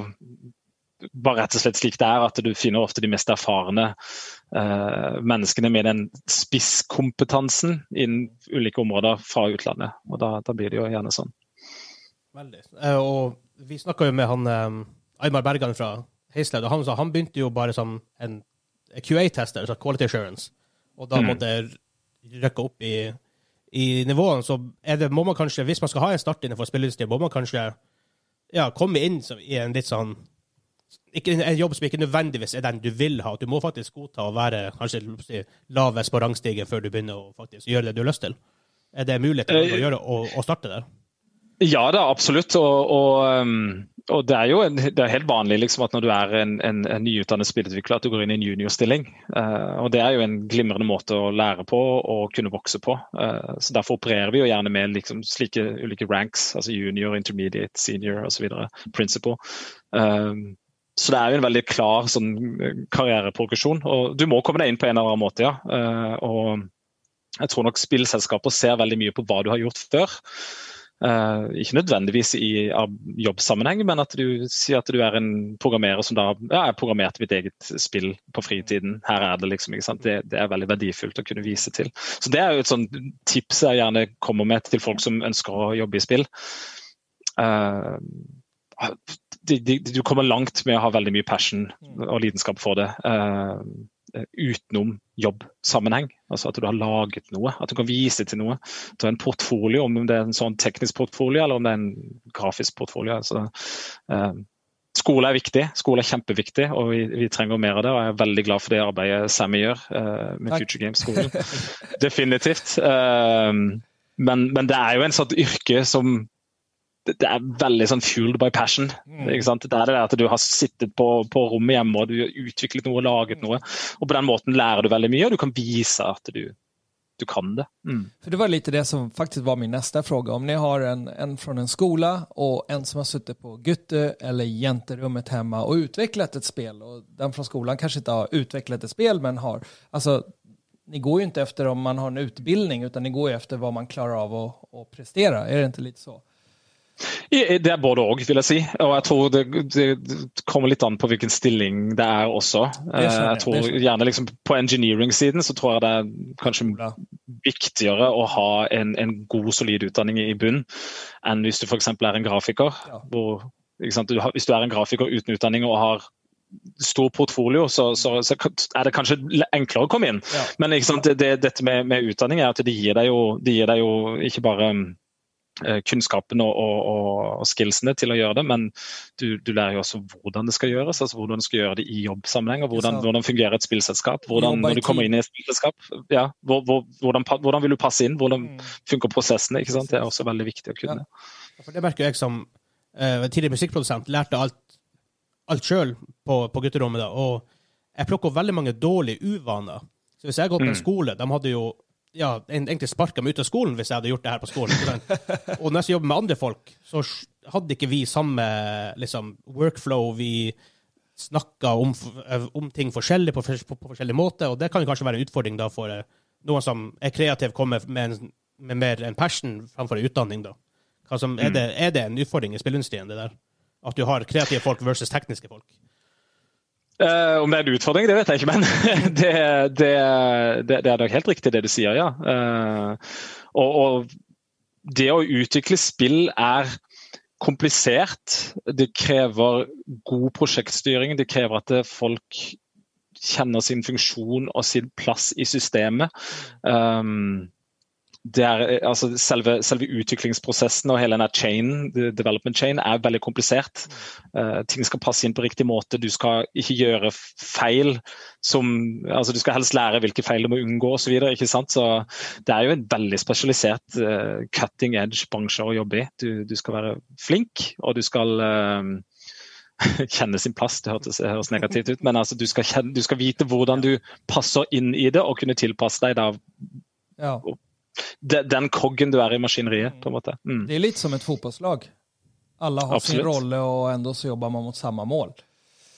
bare rett og slett slik det er, at du finner ofte de mest erfarne uh, menneskene med den spisskompetansen innen ulike områder fra utlandet. Og da, da blir det jo gjerne sånn. Veldig. Uh, og vi snakka jo med han um, Aymar Bergan fra Heisled, og han sa han begynte jo bare som en QA-tester, altså quality assurance, og da mm. måtte rykke opp i, i nivåene. Så det, må man kanskje, hvis man skal ha en start innenfor spilleindustrien, må man kanskje ja, komme inn som, i en litt sånn ikke en jobb som ikke nødvendigvis er den du vil ha. Du må faktisk godta å være kanskje lavest på rangstigen før du begynner å faktisk gjøre det du har lyst til. Er det mulighet til å, eh, gjøre, å, å starte der? Ja da, absolutt. Og, og, um, og, det er jo en, det er helt vanlig liksom, at når du er en, en, en nyutdannet spillutvikler, at du går inn i en juniorstilling. Uh, og Det er jo en glimrende måte å lære på og kunne vokse på. Uh, så Derfor opererer vi jo gjerne med liksom, slike ulike ranks, altså junior, intermediate, senior osv. Principal. Uh, så det er jo en veldig klar sånn, karriereprogresjon. og Du må komme deg inn på en eller annen måte, ja. Og jeg tror nok spillselskaper ser veldig mye på hva du har gjort før. Uh, ikke nødvendigvis i jobbsammenheng, men at du sier at du er en programmerer som da ja, jeg programmerte mitt eget spill på fritiden. Her er det liksom, ikke sant? Det, det, er veldig verdifullt å kunne vise til. Så Det er jo et sånt tips jeg gjerne kommer med til folk som ønsker å jobbe i spill. Uh, de, de, du kommer langt med å ha veldig mye passion og lidenskap for det. Uh, utenom jobbsammenheng. Altså at du har laget noe, at du kan vise til noe. Du har en portfolio, om det er en sånn teknisk portfolio eller om det er en grafisk portfolio. Altså, eh, skole er viktig, skole er kjempeviktig, og vi, vi, trenger mer av det. og Jeg er veldig glad for det arbeidet Sammy gjør eh, med Takk. Future Games-skolen. <laughs> Definitivt. Eh, men, men, det er jo en sånn yrke som det er veldig sånn fueled by passion. Mm. Ikke sant? Det er det at du har sittet på, på, rommet hjemme og du har utviklet noe og laget noe. Og På den måten lærer du veldig mye, og du kan vise at du, du kan det. Mm. For Det var litt det som faktisk var min neste spørsmål. Om dere har en, en fra en skole og en som har sittet på gutte- eller jenterommet hjemme og utviklet et spill, og den fra skolen kanskje ikke har utviklet et spill, men har altså, ni går jo ikke etter om man har en utbildning, utan ni går etter hva man klarer av å, å prestere. Er det ikke litt så? Det er både òg, vil jeg si. Og jeg tror det, det, kommer litt an på hvilken stilling det er også. Jeg tror gjerne liksom På engineering-siden så tror jeg det er kanskje viktigere å ha en, en god, solid utdanning i bunn enn hvis du f.eks. er en grafiker. Ja. Hvor, hvis du er en grafiker uten utdanning og har stor portfolio, så, så, så, er det kanskje enklere å komme inn. Ja. Men det, dette med, med, utdanning er at det gir deg jo, det gir deg jo ikke bare Eh, kunnskapen og, og, og, skillsene til å gjøre det, men du, du, lærer jo også hvordan det skal gjøres. altså Hvordan du skal gjøre det i jobbsammenheng, og hvordan, hvordan fungerer et spillselskap. hvordan Når du kommer inn i et spillselskap, ja, hvor, hvor, hvordan, hvordan, vil du passe inn? Hvordan mm. funker prosessene? ikke sant? Det er også veldig viktig å kunne. Ja. For Det merker jeg som uh, tidligere musikkprodusent. Lærte alt, alt sjøl på, på gutterommet. da, og jeg plukker opp veldig mange dårlige uvaner. Så Hvis jeg går på en mm. skole, de hadde jo ja, egentlig sparka meg ut av skolen hvis jeg hadde gjort det her på skolen. <laughs> Og når jeg jobber med andre folk, så hadde ikke vi samme liksom, workflow. Vi snakka om, om, ting forskjellig på, på, på forskjellig måte, og det kan kanskje være en utfordring da for eh, noen som er kreativ, kommer med, en, med mer en passion framfor en utdanning. da. Som, er, det, er, det, en utfordring i spillindustrien, det der? At du har kreative folk versus tekniske folk? Uh, om det er en utfordring, det vet jeg ikke, men <laughs> det, det, det, det er nok helt riktig det du sier, ja. Uh, og, og, det å utvikle spill er komplisert. Det krever god prosjektstyring. Det krever at folk kjenner sin funksjon og sin plass i systemet. Um, er, eh, altså selve, selve, utviklingsprosessen og hele denne chain, development chain er veldig komplisert. Uh, ting skal passe inn på riktig måte. Du skal ikke gjøre feil som altså Du skal helst lære hvilke feil du må unngå osv. Så, så Så det er jo en veldig spesialisert uh, cutting edge bransje å jobbe i. Du, du, skal være flink, og du skal uh, <laughs> kjenne sin plass, det hørtes, høres negativt ut, men altså, du, skal kjenne, du, skal vite hvordan du passer inn i det og kunne tilpasse deg da, ja den koggen du er i maskineriet. på en måte. Mm. Det er litt som et fotballag. Alle har Absolutt. sin rolle, og enda så jobber man mot samme mål.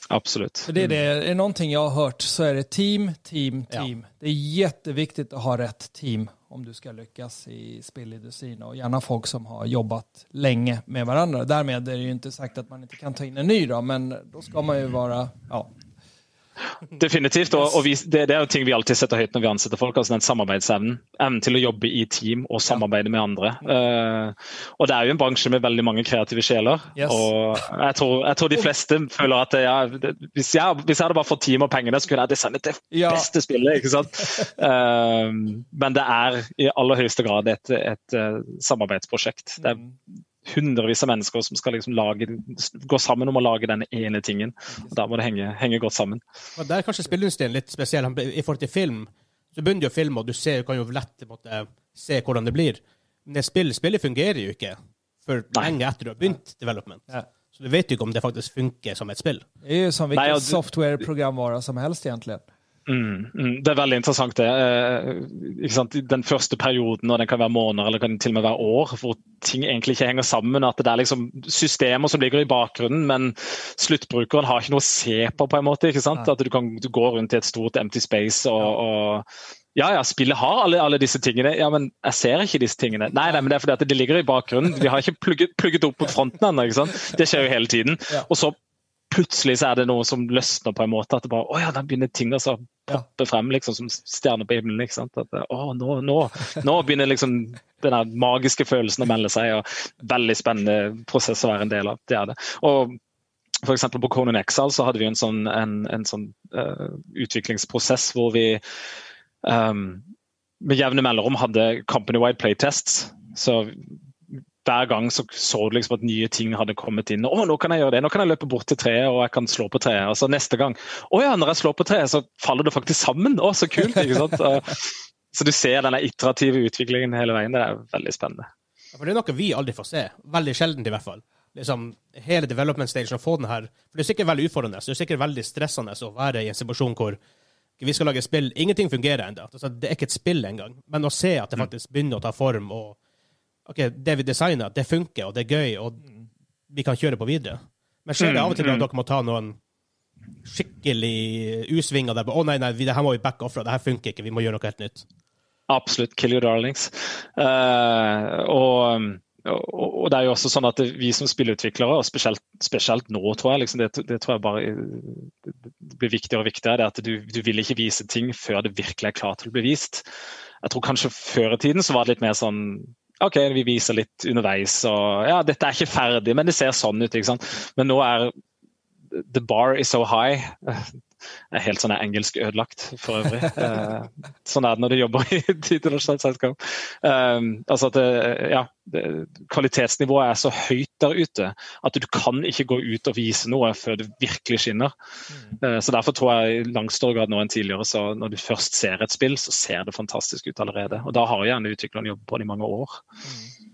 Absolutt. För det är, det, är det någonting jag har hørt, så er det team, team, team. Ja. Det er jätteviktig å ha rett team om du skal lykkes i spillindustrin og gjerne folk som har jobbet lenge med hverandre. Därmed er det jo ikke sagt at man ikke kan ta inn en ny, då, men da skal man jo være ja, Definitivt. og, og vi, det, det, er jo ting vi alltid setter høyt når vi ansetter folk. altså den Samarbeidsevnen. Evnen til å jobbe i team og samarbeide med andre. Uh, og Det er jo en bransje med veldig mange kreative sjeler. Yes. og jeg tror, jeg tror, de fleste føler at ja, hvis, jeg, hvis, jeg, hadde bare fått team og pengene, så kunne jeg designet det beste spillet. ikke sant? Uh, <laughs> men det er i aller høyeste grad et, et, et uh, samarbeidsprosjekt. Det er mm hundrevis av mennesker som skal liksom lage, gå sammen om å lage denne ene tingen. Og Da må det henge, henge godt sammen. Og Der er kanskje spilleindustrien litt spesiell. I forhold til film så begynner du å filme, og du ser, kan jo lett måte, se hvordan det blir. Men spill, spillet fungerer jo ikke for lenge etter du har begynt development. Ja. Så du vet jo ikke om det faktisk funker som et spill. Det er jo som hvilken software-programvare som helst, egentlig. Mm, mm, det er veldig interessant det. Eh, den første perioden, og den kan være måneder eller kan til og med være år, hvor ting egentlig ikke henger sammen. At det er liksom systemer som ligger i bakgrunnen, men sluttbrukeren har ikke noe å se på. på en måte, ikke sant? At du kan du går rundt i et stort empty space og, og ja, ja, spillet har alle, alle, disse tingene. Ja, men jeg ser ikke disse tingene. Nei, nei, men det er fordi at det ligger i bakgrunnen. Vi har ikke plugget, plugget opp mot fronten ennå. Det skjer jo hele tiden. Og så plutselig så er det noe som løsner på en måte. At det bare, å ja, da begynner ting å poppe frem liksom, som stjerner på himmelen. ikke sant? At, å, nå, nå, nå begynner liksom den magiske følelsen å melde seg. og Veldig spennende prosess å være en del av. Det er det. Og for på Conan Exile så hadde vi en sånn, en, en sånn uh, utviklingsprosess hvor vi um, med jevne mellomrom hadde company-wide playtests. Så hver gang så, så du liksom at nye ting hadde kommet inn. 'Å, nå kan jeg gjøre det. Nå kan jeg løpe bort til treet og jeg kan slå på treet.' Og så neste gang 'Å ja, når jeg slår på treet, så faller det faktisk sammen.' Å, så kult. ikke sant? <laughs> Så du ser denne iterative utviklingen hele veien. Det er veldig spennende. Ja, for Det er noe vi aldri får se. Veldig sjeldent, i hvert fall. Liksom, hele development stage, å få den her For Det er sikkert veldig utfordrende. Det er sikkert veldig stressende å være i en situasjon hvor vi skal lage spill. Ingenting fungerer ennå. Altså, det er ikke et spill engang. Men å se at det mm. faktisk begynner å ta form, og ok, det vi designer, det funker, og det er gøy, og vi kan kjøre på videre. Men skjer det av og til at mm, mm. dere må ta noen skikkelig U-svinger der på 'Å, nei, nei, det her må vi backe off fra. Det her funker ikke. Vi må gjøre noe helt nytt'? Absolutt. Kill your darlings. Uh, og og det er jo også sånn at Vi som spillutviklere, og spesielt, spesielt nå, tror jeg, liksom det, det, tror jeg bare det blir viktigere og viktigere, det at du, du, vil ikke vise ting før det virkelig er klart til å bli vist. Jeg tror kanskje Før i tiden så var det litt mer sånn OK, vi viser litt underveis, og ja, dette er ikke ferdig, men det ser sånn ut. ikke sant? Men nå er The bar is so high er helt sånn engelsk ødelagt for øvrig. <laughs> Eh, sånn er det når du jobber i et internasjonalt selskap. Altså at det, ja, kvalitetsnivået er så høyt der ute at du kan ikke gå ut og vise noe før det virkelig skinner. Mm. Uh, så Derfor tror jeg i langt større grad nå enn tidligere, så når du først ser et spill, så ser det fantastisk ut allerede. Og da har gjerne utvikleren jobbet på det i mange år. Mm.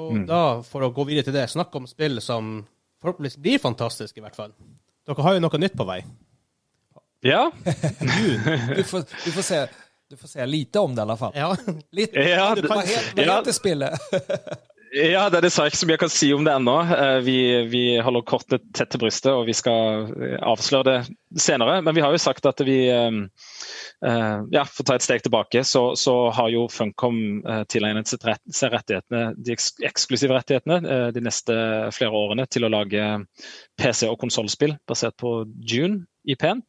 Og mm. da, for å gå videre til det, snakk om spill som forhåpentligvis blir fantastiske, i hvert fall. Dere har jo noe nytt på vei. Ja. <laughs> du, får, du, får se, du får se lite om det i alla fall. Ja. Lite, ja, det, vad, heter, vad heter spillet? <laughs> Ja, det, er dessverre ikke så mye jeg kan si om det ennå. Eh, vi, vi, holder kortet tett til brystet, og vi skal eh, avsløre det senere. Men vi har jo sagt at vi eh, ja, For å ta et steg tilbake, så, så har jo Funcom tilegnet seg rettighetene, de eksklusive rettighetene de neste flere årene til å lage PC- og konsollspill basert på June IP-en.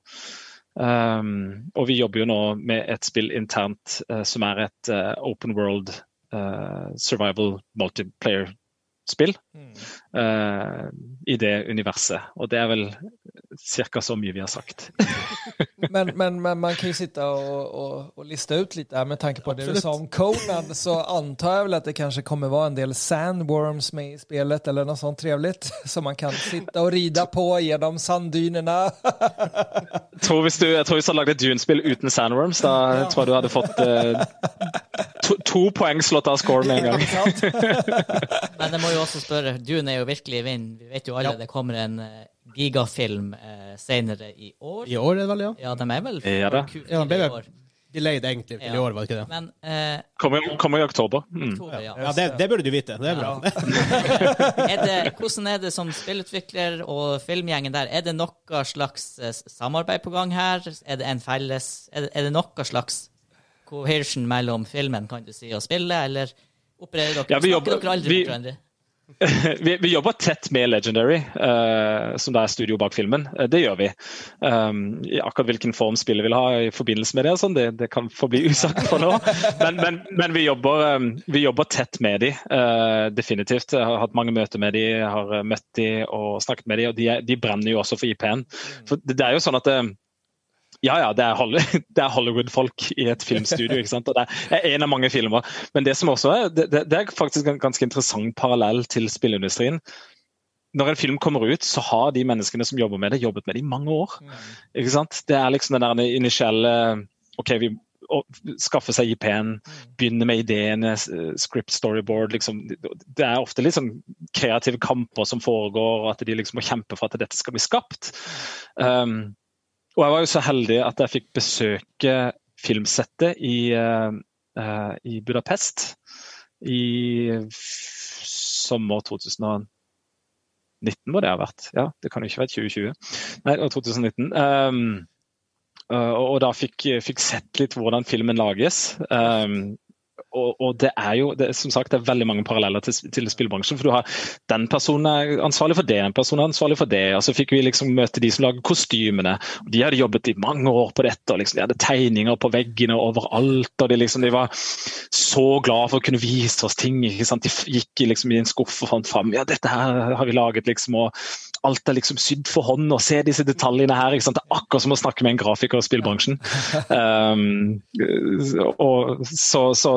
Um, og vi jobber jo nå med et spill internt uh, som er et uh, open world survival multiplayer-spill mm. I det universet. Og det er vel ca. så mye vi har sagt. <laughs> men, men, men, man kan jo sitte og, og, og, liste ut litt med tanke på det Absolutt. du sa om Conan, så antar jeg vel at det kanskje kommer være en del sandworms med i spillet, eller noe sånt trivelig, <laughs> som man kan sitte og ride på gjennom sanddynene. <laughs> tror hvis du, jeg tror hvis du hadde lagd et Dune-spill uten sandworms, da ja. tror jeg du hadde fått uh, to, to, poeng slått av score med en gang. men jeg må jo også spørre, Dune er jo virkelig i vind. Vi vet jo alle ja. det kommer en uh, gigafilm eh, senere i år. I år er det vel, ja? Ja, de er vel ja, det. Ja, det ble delayed egentlig til ja. i år, var det ikke det? Men, eh, kommer, kommer, i oktober. Mm. oktober ja. ja det, det, burde du vite. Det er bra. <laughs> er det, hvordan er det som spillutvikler og filmgjengen der? Er det noe slags eh, samarbeid på gang her? Er det en felles Er det, er det noe slags cohesion mellom filmen kan du si, og spillet, eller opererer dere? Ja, vi jobber, dere aldri vi, med hverandre? <laughs> vi, vi, jobber tett med Legendary, uh, som det er studio bak filmen. Uh, det gjør vi. Um, akkurat hvilken form spillet vil ha i forbindelse med det, sånn, det, det, kan forbli <laughs> usagt for nå. Men, men, men vi, jobber, um, vi, jobber, tett med de, uh, definitivt. Jeg har hatt mange møter med de, har møtt de og snakket med de, og de, de brenner jo også for IP-en. For det, det er jo sånn at ja, ja, <laughs> det er Hollywood-folk i et filmstudio. ikke sant? Og Det er en av mange filmer. Men det som også er, det, det er faktisk en ganske interessant parallell til spilleindustrien. Når en film kommer ut, så har de menneskene som jobber med det, jobbet med det i mange år. ikke sant? Det er liksom den der initielle OK, vi skaffe seg IP-en, begynne med ideene, script storyboard. Liksom. Det er ofte litt sånn kreative kamper som foregår, og at de liksom må kjempe for at dette skal bli skapt. Um, og jeg var jo så heldig at jeg fikk besøke filmsettet i, uh, i Budapest i sommer 2019 må det ha vært. Ja, det kan jo ikke være 2020. Nei, 2019. Um, og da fikk, fikk, sett litt hvordan filmen lages. Um, og, og, det er jo det, som sagt, det er veldig mange paralleller til, til spillbransjen. for du har Den personen er ansvarlig for det, den personen er ansvarlig for det. og Så fikk vi liksom møte de som lager kostymene. og De hadde jobbet i mange år på dette. og liksom, De hadde tegninger på veggene overalt. og De, liksom, de var så glad for å kunne vise oss ting. ikke sant? De gikk liksom i en skuff og fant fram ja, dette her har vi laget. liksom, og alt er liksom sydd for hånd, og se disse detaljene her. ikke sant? Det er akkurat som å snakke med en grafiker i spillbransjen. <laughs> Um, og så, så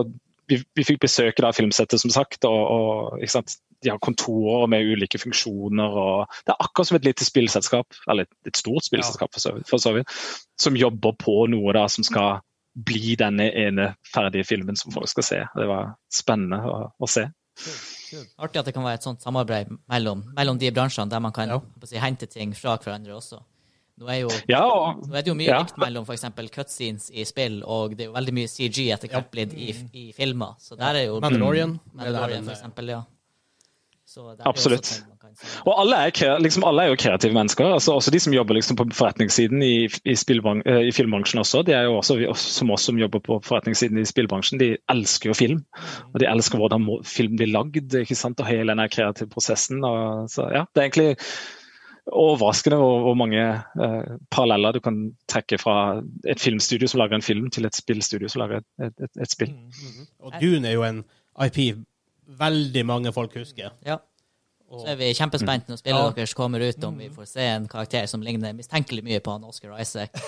vi, vi, fikk besøke av filmsettet, som sagt. og, og De har kontorer med ulike funksjoner. og Det er akkurat som et lite spillselskap, eller et stort spillselskap for så, for så vidt, som jobber på noe da som skal bli denne ene ferdige filmen som folk skal se. Det var spennende å, å se. Artig at det kan være et sånt samarbeid mellom, mellom de bransjene, der man kan ja. si, hente ting fra hverandre også. Nå er, jo, ja, og, nå er det jo mye ja. likt mellom f.eks. cutscenes i spill, og det er jo veldig mye CG etter hvert blitt i, i, filmer. Så der er jo Mandalorian, Mandalorian for eksempel, ja. Absolutt. Og alle er, liksom, alle er, jo kreative mennesker. Altså, også de som jobber liksom, på forretningssiden i, i, eh, i, filmbransjen også. De er jo også, som oss som jobber på forretningssiden i spillbransjen, de elsker jo film. Og de elsker hvordan film blir lagd ikke sant? og hele den kreative prosessen. Og, så, ja, det er egentlig overraskende hvor, hvor mange eh, paralleller du kan trekke fra et filmstudio som lager en film, til et spillstudio som lager et, et, et, et spill. Mm -hmm. Og Dune er jo en IP veldig mange folk husker. Ja. Så er vi kjempespente når spillet ja. deres kommer ut, om vi får se en karakter som ligner mistenkelig mye på han Oscar Isaac. <laughs>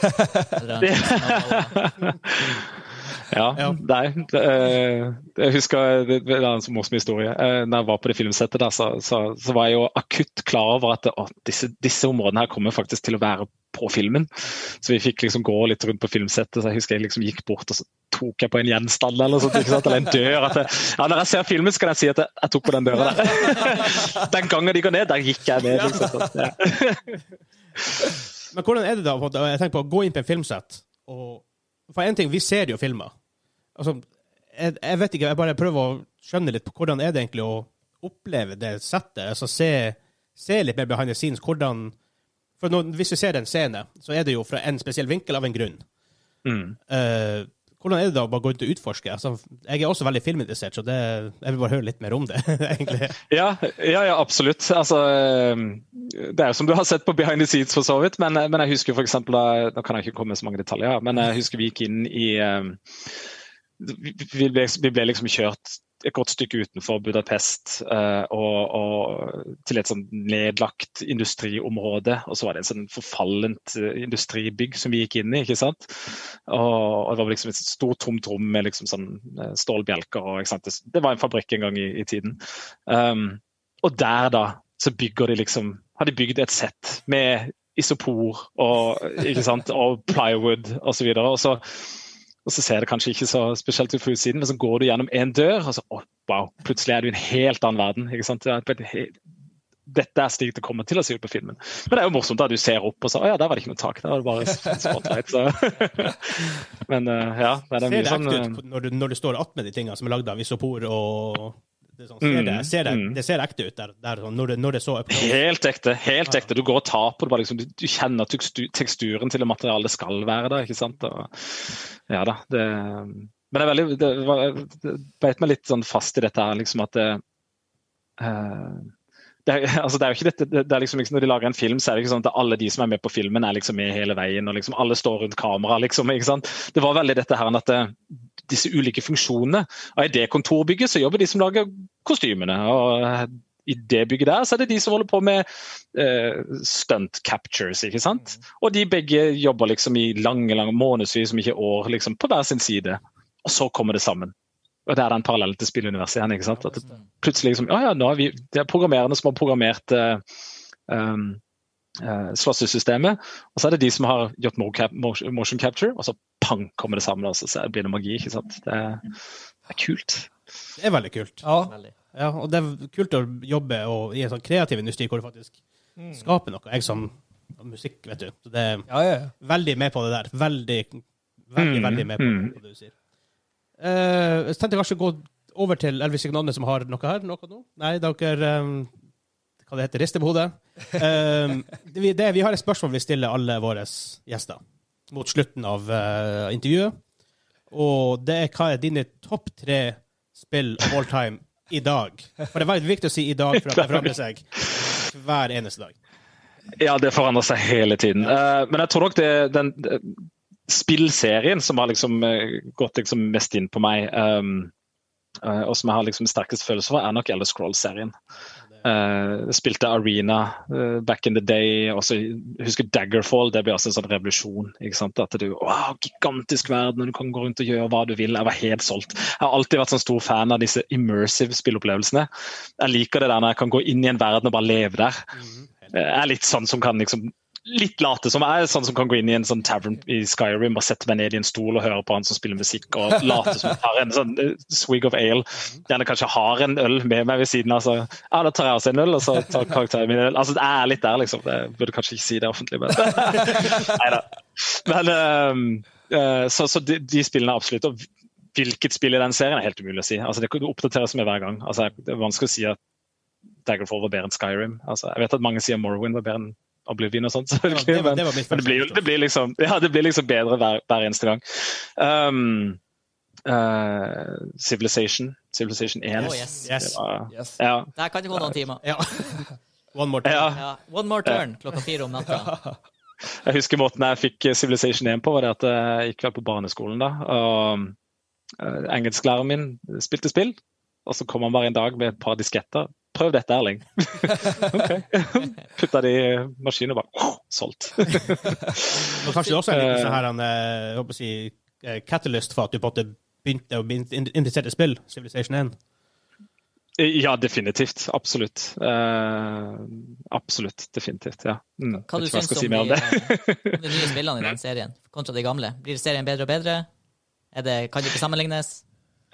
<laughs> Ja, ja. Nei, det, eh, jeg husker det, det er en så morsom historie. Eh, når jeg var på det filmsettet, der, så, så, så, var jeg jo akutt klar over at å, disse, disse, områdene her kommer faktisk til å være på filmen. Så vi fikk liksom gå litt rundt på filmsettet. så Jeg husker jeg liksom gikk bort og så tok jeg på en gjenstand eller, sånt, eller en dør. Jeg, ja, når jeg ser filmen, så kan jeg si at jeg, jeg tok på den døra der. <laughs> den gangen de går ned, der gikk jeg ned. Liksom, ja. <laughs> Men hvordan er det da jeg tenker på å gå inn på en filmsett og for en ting, vi ser jo filmer. Altså, jeg, jeg, vet ikke, jeg bare prøver å skjønne litt på hvordan er det egentlig å oppleve det settet. Altså se, se litt mer behind the scenes. Hvordan For når, hvis vi ser en scene, så er det jo fra en spesiell vinkel av en grunn. Mm. Uh, hvordan er det da å bare gå ut og utforske? Altså, jeg er også veldig filminteressert, så det, jeg vil bare høre litt mer om det. <laughs> egentlig. Ja, ja, ja absolutt. Altså, ehm, det er jo som du har sett på Behind the Seats, for så vidt. Men, men jeg husker for eksempel, da, Nå kan jeg ikke komme med så mange detaljer, men jeg husker vi gikk inn i um, vi ble, vi ble, liksom kjørt et godt stykke utenfor Budapest uh, og, og, til et sånn nedlagt industriområde. Og så var det en sånn forfallent uh, industribygg som vi gikk inn i. ikke sant? Og, og Det var liksom et stort, tomt rom med liksom sånn uh, stålbjelker. og ikke sant? Det, det, var en fabrikk en gang i, i tiden. Um, og der, da, så bygger de liksom Har de bygd et sett med isopor og, ikke sant? og plywood osv. Og, så videre, og så og så ser det kanskje ikke så spesielt ut fra utsiden, men så går du gjennom én dør, og så oh, wow, plutselig er du i en helt annen verden. ikke sant? Dette er slik det kommer til å se ut på filmen. Men det er jo morsomt da du ser opp og så Å ja, der var det ikke noe tak. Der var det bare spotlight. <laughs> Men uh, ja. Det er mye sånn Ser det når, du, når du står attmed de tingene som er lagd av isopor og det, sånn, ser det, mm, ser det, mm. det, ser ekte ut der, der sånn, når, det, når, det, så up Helt ekte. helt ekte. Du går og tar på det. Liksom, du, kjenner teksturen til det materialet det skal være der. ikke sant? Og, ja da, det, Men det er veldig, det, det beit meg litt sånn fast i dette her, liksom at det, uh, det er, <laughs> altså det er jo ikke dette, det er liksom, liksom, Når de lager en film, så er det ikke sånn at alle de som er med på filmen, er liksom med hele veien. og liksom Alle står rundt kamera. liksom, ikke sant? Det var veldig dette her at det, disse ulike funksjonene. Og I det kontorbygget så jobber de som lager kostymene. og i det bygget der så er det de som holder på med eh, stunt captures. ikke sant? Mm. Og de begge jobber liksom i lange lange månedsvis, om ikke år, liksom, på hver sin side. Og så kommer det sammen. Og Det er den parallellen til spilluniverset igjen. ikke sant? At det plutselig liksom, ja, ja, nå er vi, Det er programmererne som har programmert uh, um, uh, slåssesystemet. Og så er det de som har gjort motion capture, og så pang, kommer det sammen. Og så blir det magi. ikke sant? Det er, det er kult. Det er veldig kult. Ja. ja. Og det er kult å jobbe i en sånn kreativ industri hvor du faktisk mm. skaper noe. Jeg som musikk, vet du. Så det er ja, ja, veldig med på det der. Veldig, veldig, mm. veldig med på mm. det du sier. Uh, jeg tenkte kanskje å gå over til Elvis Signane, som har noe her. Noe nå? Nei, dere um, Hva det heter Rister på hodet. <laughs> Um, det, det, vi har et spørsmål vi stiller alle våre gjester. mot slutten av uh, intervjuet. Og det er hva er dine topp tre spill of all time i dag? For det er veldig viktig å si i dag, for at det forandrer seg hver eneste dag. Ja, det forandrer seg hele tiden. Uh, men jeg tror nok det den spillserien som har liksom gått liksom mest inn på meg, um, og som jeg har liksom sterkest følelse for, er nok Elder Scrolls-serien. Uh, spilte Arena uh, back in the day. Også, husker Daggerfall. Det ble også en sånn revolusjon. At du, wow, Gigantisk verden, og du kan gå rundt og gjøre hva du vil. Jeg var helt solgt. Jeg har alltid vært sånn stor fan av disse immersive spillopplevelsene. Jeg liker det der når jeg kan gå inn i en verden og bare leve der. Mhm. Jeg er litt sånn som kan liksom litt late som jeg sånn som kan gå inn i en sånn tavern i Skyrim og sette meg ned i en stol og høre på han som spiller musikk, og late som jeg har en sånn uh, swig of ale. Gjerne kanskje har en øl med meg ved siden av. Så ja, da tar jeg også en øl, og så tar karakteren min øl. Altså, Jeg er litt der, liksom. Jeg burde kanskje ikke si det offentlig, men <laughs> Nei da. Men uh, så, så de, de, spillene er absolutt. Og hvilket spill i den serien er helt umulig å si. Altså, Det oppdateres med hver gang. Altså, det er vanskelig å si at Daggerfall var bedre enn Skyrim. Altså, jeg vet at mange sier Morrowind var bedre enn Oblivion og sånt, selvfølgelig. Ja, det var, det var men, det, blir, det, blir liksom, <laughs> ja, det blir liksom bedre hver, hver eneste gang. Um, uh, Civilization. Civilization 1. Oh, yes. Yes. Var, yes. Ja. Der kan det gå noen timer. <laughs> Ja. One more turn. Ja. One more turn klokka fire om natta. <laughs> Jeg husker måten jeg fikk Civilization 1 på, var det at jeg gikk vel på barneskolen da. og uh, Engelsklæreren min spilte spill, og så kom han bare en dag med et par disketter Prøv dette, Erling. <laughs> ok. Putta det i maskinen og bare oh, solgt. <laughs> og kanskje også en liten sånn her, eh, jeg håper å si, eh, catalyst for at du på en måte begynte å bli interessert i spill, Civilization 1? Ja, definitivt. Absolutt. Uh, absolutt. Definitivt. ja. Mm. Hva du syns om, si om, de, <laughs> om de nye spillene i den serien kontra de gamle? Blir serien bedre og bedre? Det, kan det ikke sammenlignes?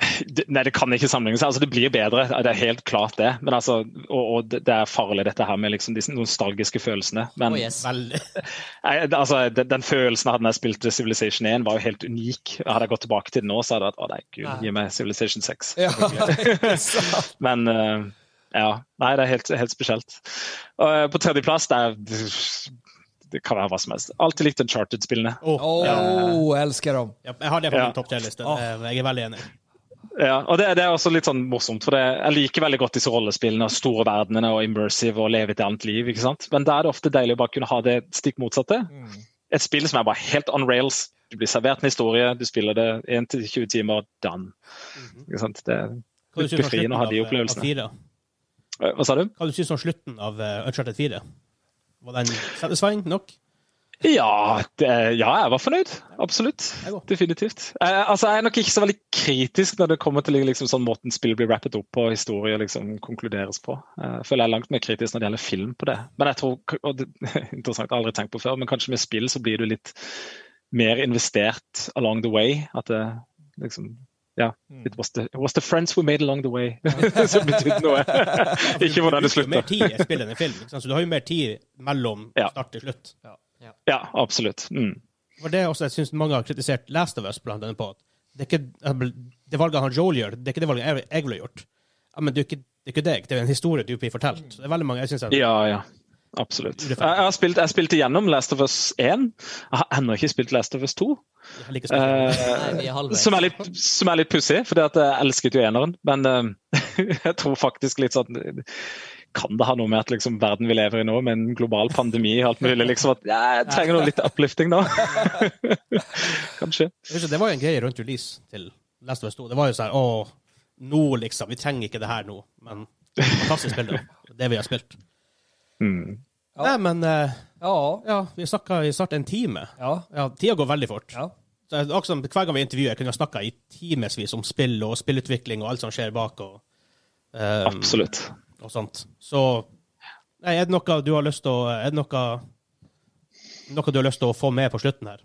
<laughs> Nei, det kan ikke sammenlignes. Altså, det blir bedre, det er helt klart det. Men altså, og, og det er farlig, dette her med liksom disse nostalgiske følelsene. Men oh, yes. <laughs> altså, den, den, følelsen jeg hadde da jeg spilte Civilization 1, var jo helt unik. Hadde jeg gått tilbake til det nå, så hadde jeg vært å nei, gud, gi meg Civilization 6. Ja. <laughs> Men uh, ja. Nei, det er helt, helt spesielt. Og, på tredjeplass, det er det kan være hva som helst. Alltid likt Uncharted-spillene. Oh, oh, elsker dem. Ja, jeg har det på min topp tre-liste. Jeg er veldig enig. Ja, og det, det, er også litt sånn morsomt, for det, jeg liker veldig godt disse rollespillene, og store verdenene og immersive og leve et annet liv. ikke sant? Men da er det ofte deilig å bare kunne ha det stikk motsatte. Mm. Et spill som er bare helt on rails. Du blir servert en historie, du spiller det 1-20 timer, done. Mm. Ikke sant? Det er befriende å ha de opplevelsene. Hva sa du? Hva du syns om slutten av uh, Uncharted 4? Var den satisfying nok? Ja, det, ja, jeg var fornøyd. Absolutt. Definitivt. Jeg, altså, jeg er nok ikke så veldig kritisk når det kommer til liksom, sånn måten spill blir rappet opp på og historier liksom, konkluderes på. Jeg føler jeg er langt mer kritisk når det gjelder film på det. Men jeg tror, og det er <laughs> interessant, jeg har aldri tenkt på før, men kanskje med spill så blir du litt mer investert along the way. At det liksom ja. Yeah, It was, the, it was the friends we made along the way <laughs> som betydde noe. <laughs> ikke hvordan det slutter. Du har jo mer tid i spillet enn i film. Så du har jo mer tid mellom start til slutt. Ja. Ja, absolutt. Mm. For det er også, jeg synes mange har kritisert Last of Us blant annet på det, er ikke, det valget han Joel gjør, det er ikke det valget jeg, jeg ville gjort. Ja, men det er, ikke, det er ikke deg, det er en historie du blir fortalt. Det er veldig mange, jeg synes jeg, Ja, ja. Absolutt. Jeg har spilt, jeg spilte gjennom Last of Us 1. Jeg har ennå ikke spilt Last of Us 2. Uh, som er litt, som er litt pussig, for jeg elsket jo eneren. Men uh, <laughs> jeg tror faktisk litt sånn kan det ha noe med at liksom, verden vi lever i nå, med en global pandemi og alt mulig, liksom at jeg trenger noe litt uplifting nå? <laughs> Kanskje. Det var jo en greie rundt release til Last of Us 2. Det var jo sånn Å, nå liksom. Vi trenger ikke det her nå. Men fantastisk spill, det. Det vi har spilt. Mm. Ja. Nei, men uh, ja. ja. Vi snakka i snart en time. Ja. ja tida går veldig fort. Ja. Så, også, hver gang vi intervjuer, kunne vi snakka i timevis om spill og spillutvikling og alt som skjer bak. Og, um, Absolutt og sånt. Så nei, er det noe du har lyst til å Er det noe, noe du har lyst til å få med på slutten her?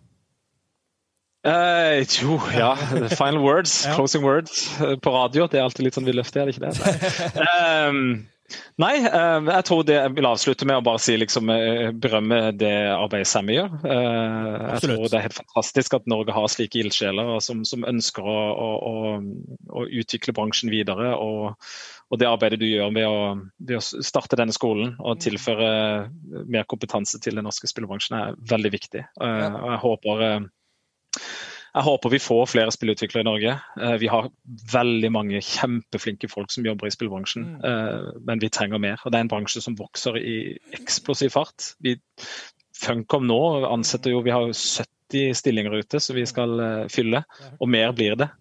Uh, jo, ja. <laughs> Final words. ja. Closing words eh, på radio. Det er alltid litt sånn villøftig, er det ikke det? um, nei, <laughs> jeg tror det jeg vil avslutte med å bare si liksom, berømme det arbeidet Sammy gjør. Jeg tror det er helt fantastisk at Norge har slike ildsjeler som, som, ønsker å, å, å, utvikle bransjen videre. og og det arbeidet du gjør ved å, ved å, starte denne skolen og mm. tilføre mer kompetanse til den norske spillebransjen, er veldig viktig. Ja. Og jeg håper, jeg håper vi får flere spillutviklere i Norge. Vi har veldig mange kjempeflinke folk som jobber i spillbransjen, mm. men vi trenger mer. Og Det er en bransje som vokser i eksplosiv fart. Vi, Funcom nå ansetter jo Vi har 70 stillinger ute som vi skal fylle, og mer blir det.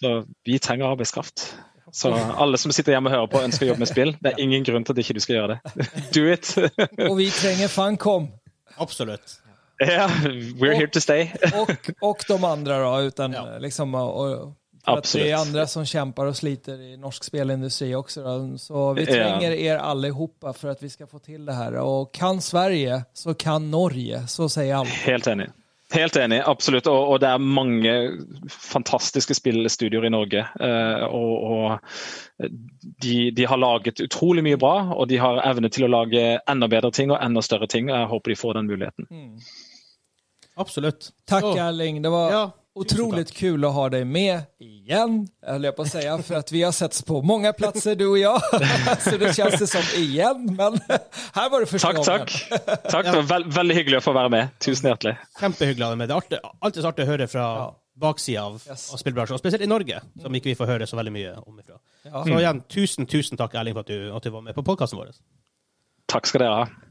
Så vi trenger arbeidskraft. Så alle som sitter hjemme og hører på og ønsker å jobbe med spill, det er ingen grunn til at ikke du skal gjøre det. <laughs> Do it! <laughs> og vi trenger Funcom. Absolutt. Ja, yeah, we're og, here to stay. og, og de andre, da. utan ja. liksom, och, för det er andre som kjemper og sliter i norsk spelindustri også. Da. Så vi trenger dere alle sammen for at vi skal få til det her. Og kan Sverige så kan Norge, så sier alle. Helt enig. Helt enig, absolutt. Og, og, det er mange fantastiske spillstudioer i Norge. Eh, og, og de, de, har laget utrolig mye bra, og de har evne til å lage enda bedre ting og enda større ting. og Jeg håper de får den muligheten. Mm. Absolutt. Takk, Erling. Det var ja. Otroligt kul att ha dig med igen, höll jag på att säga, <laughs> för att vi har setts på många platser du och jag. <laughs> Så det känns det som igen, men <laughs> här var det första takk, gången. Takk, takk. Det var veld, veldig hyggelig å få være med. Tusen hjertelig. Kjempehyggelig å være med. Det er alltid så artig å høre fra ja. baksida av, yes. av spillbransjen, og spesielt i Norge, som ikke vi får høre så veldig mye om ifra. Ja. Så igjen, tusen, tusen takk, Erling, for at du, at du var med på podkasten vår. Takk skal dere ha.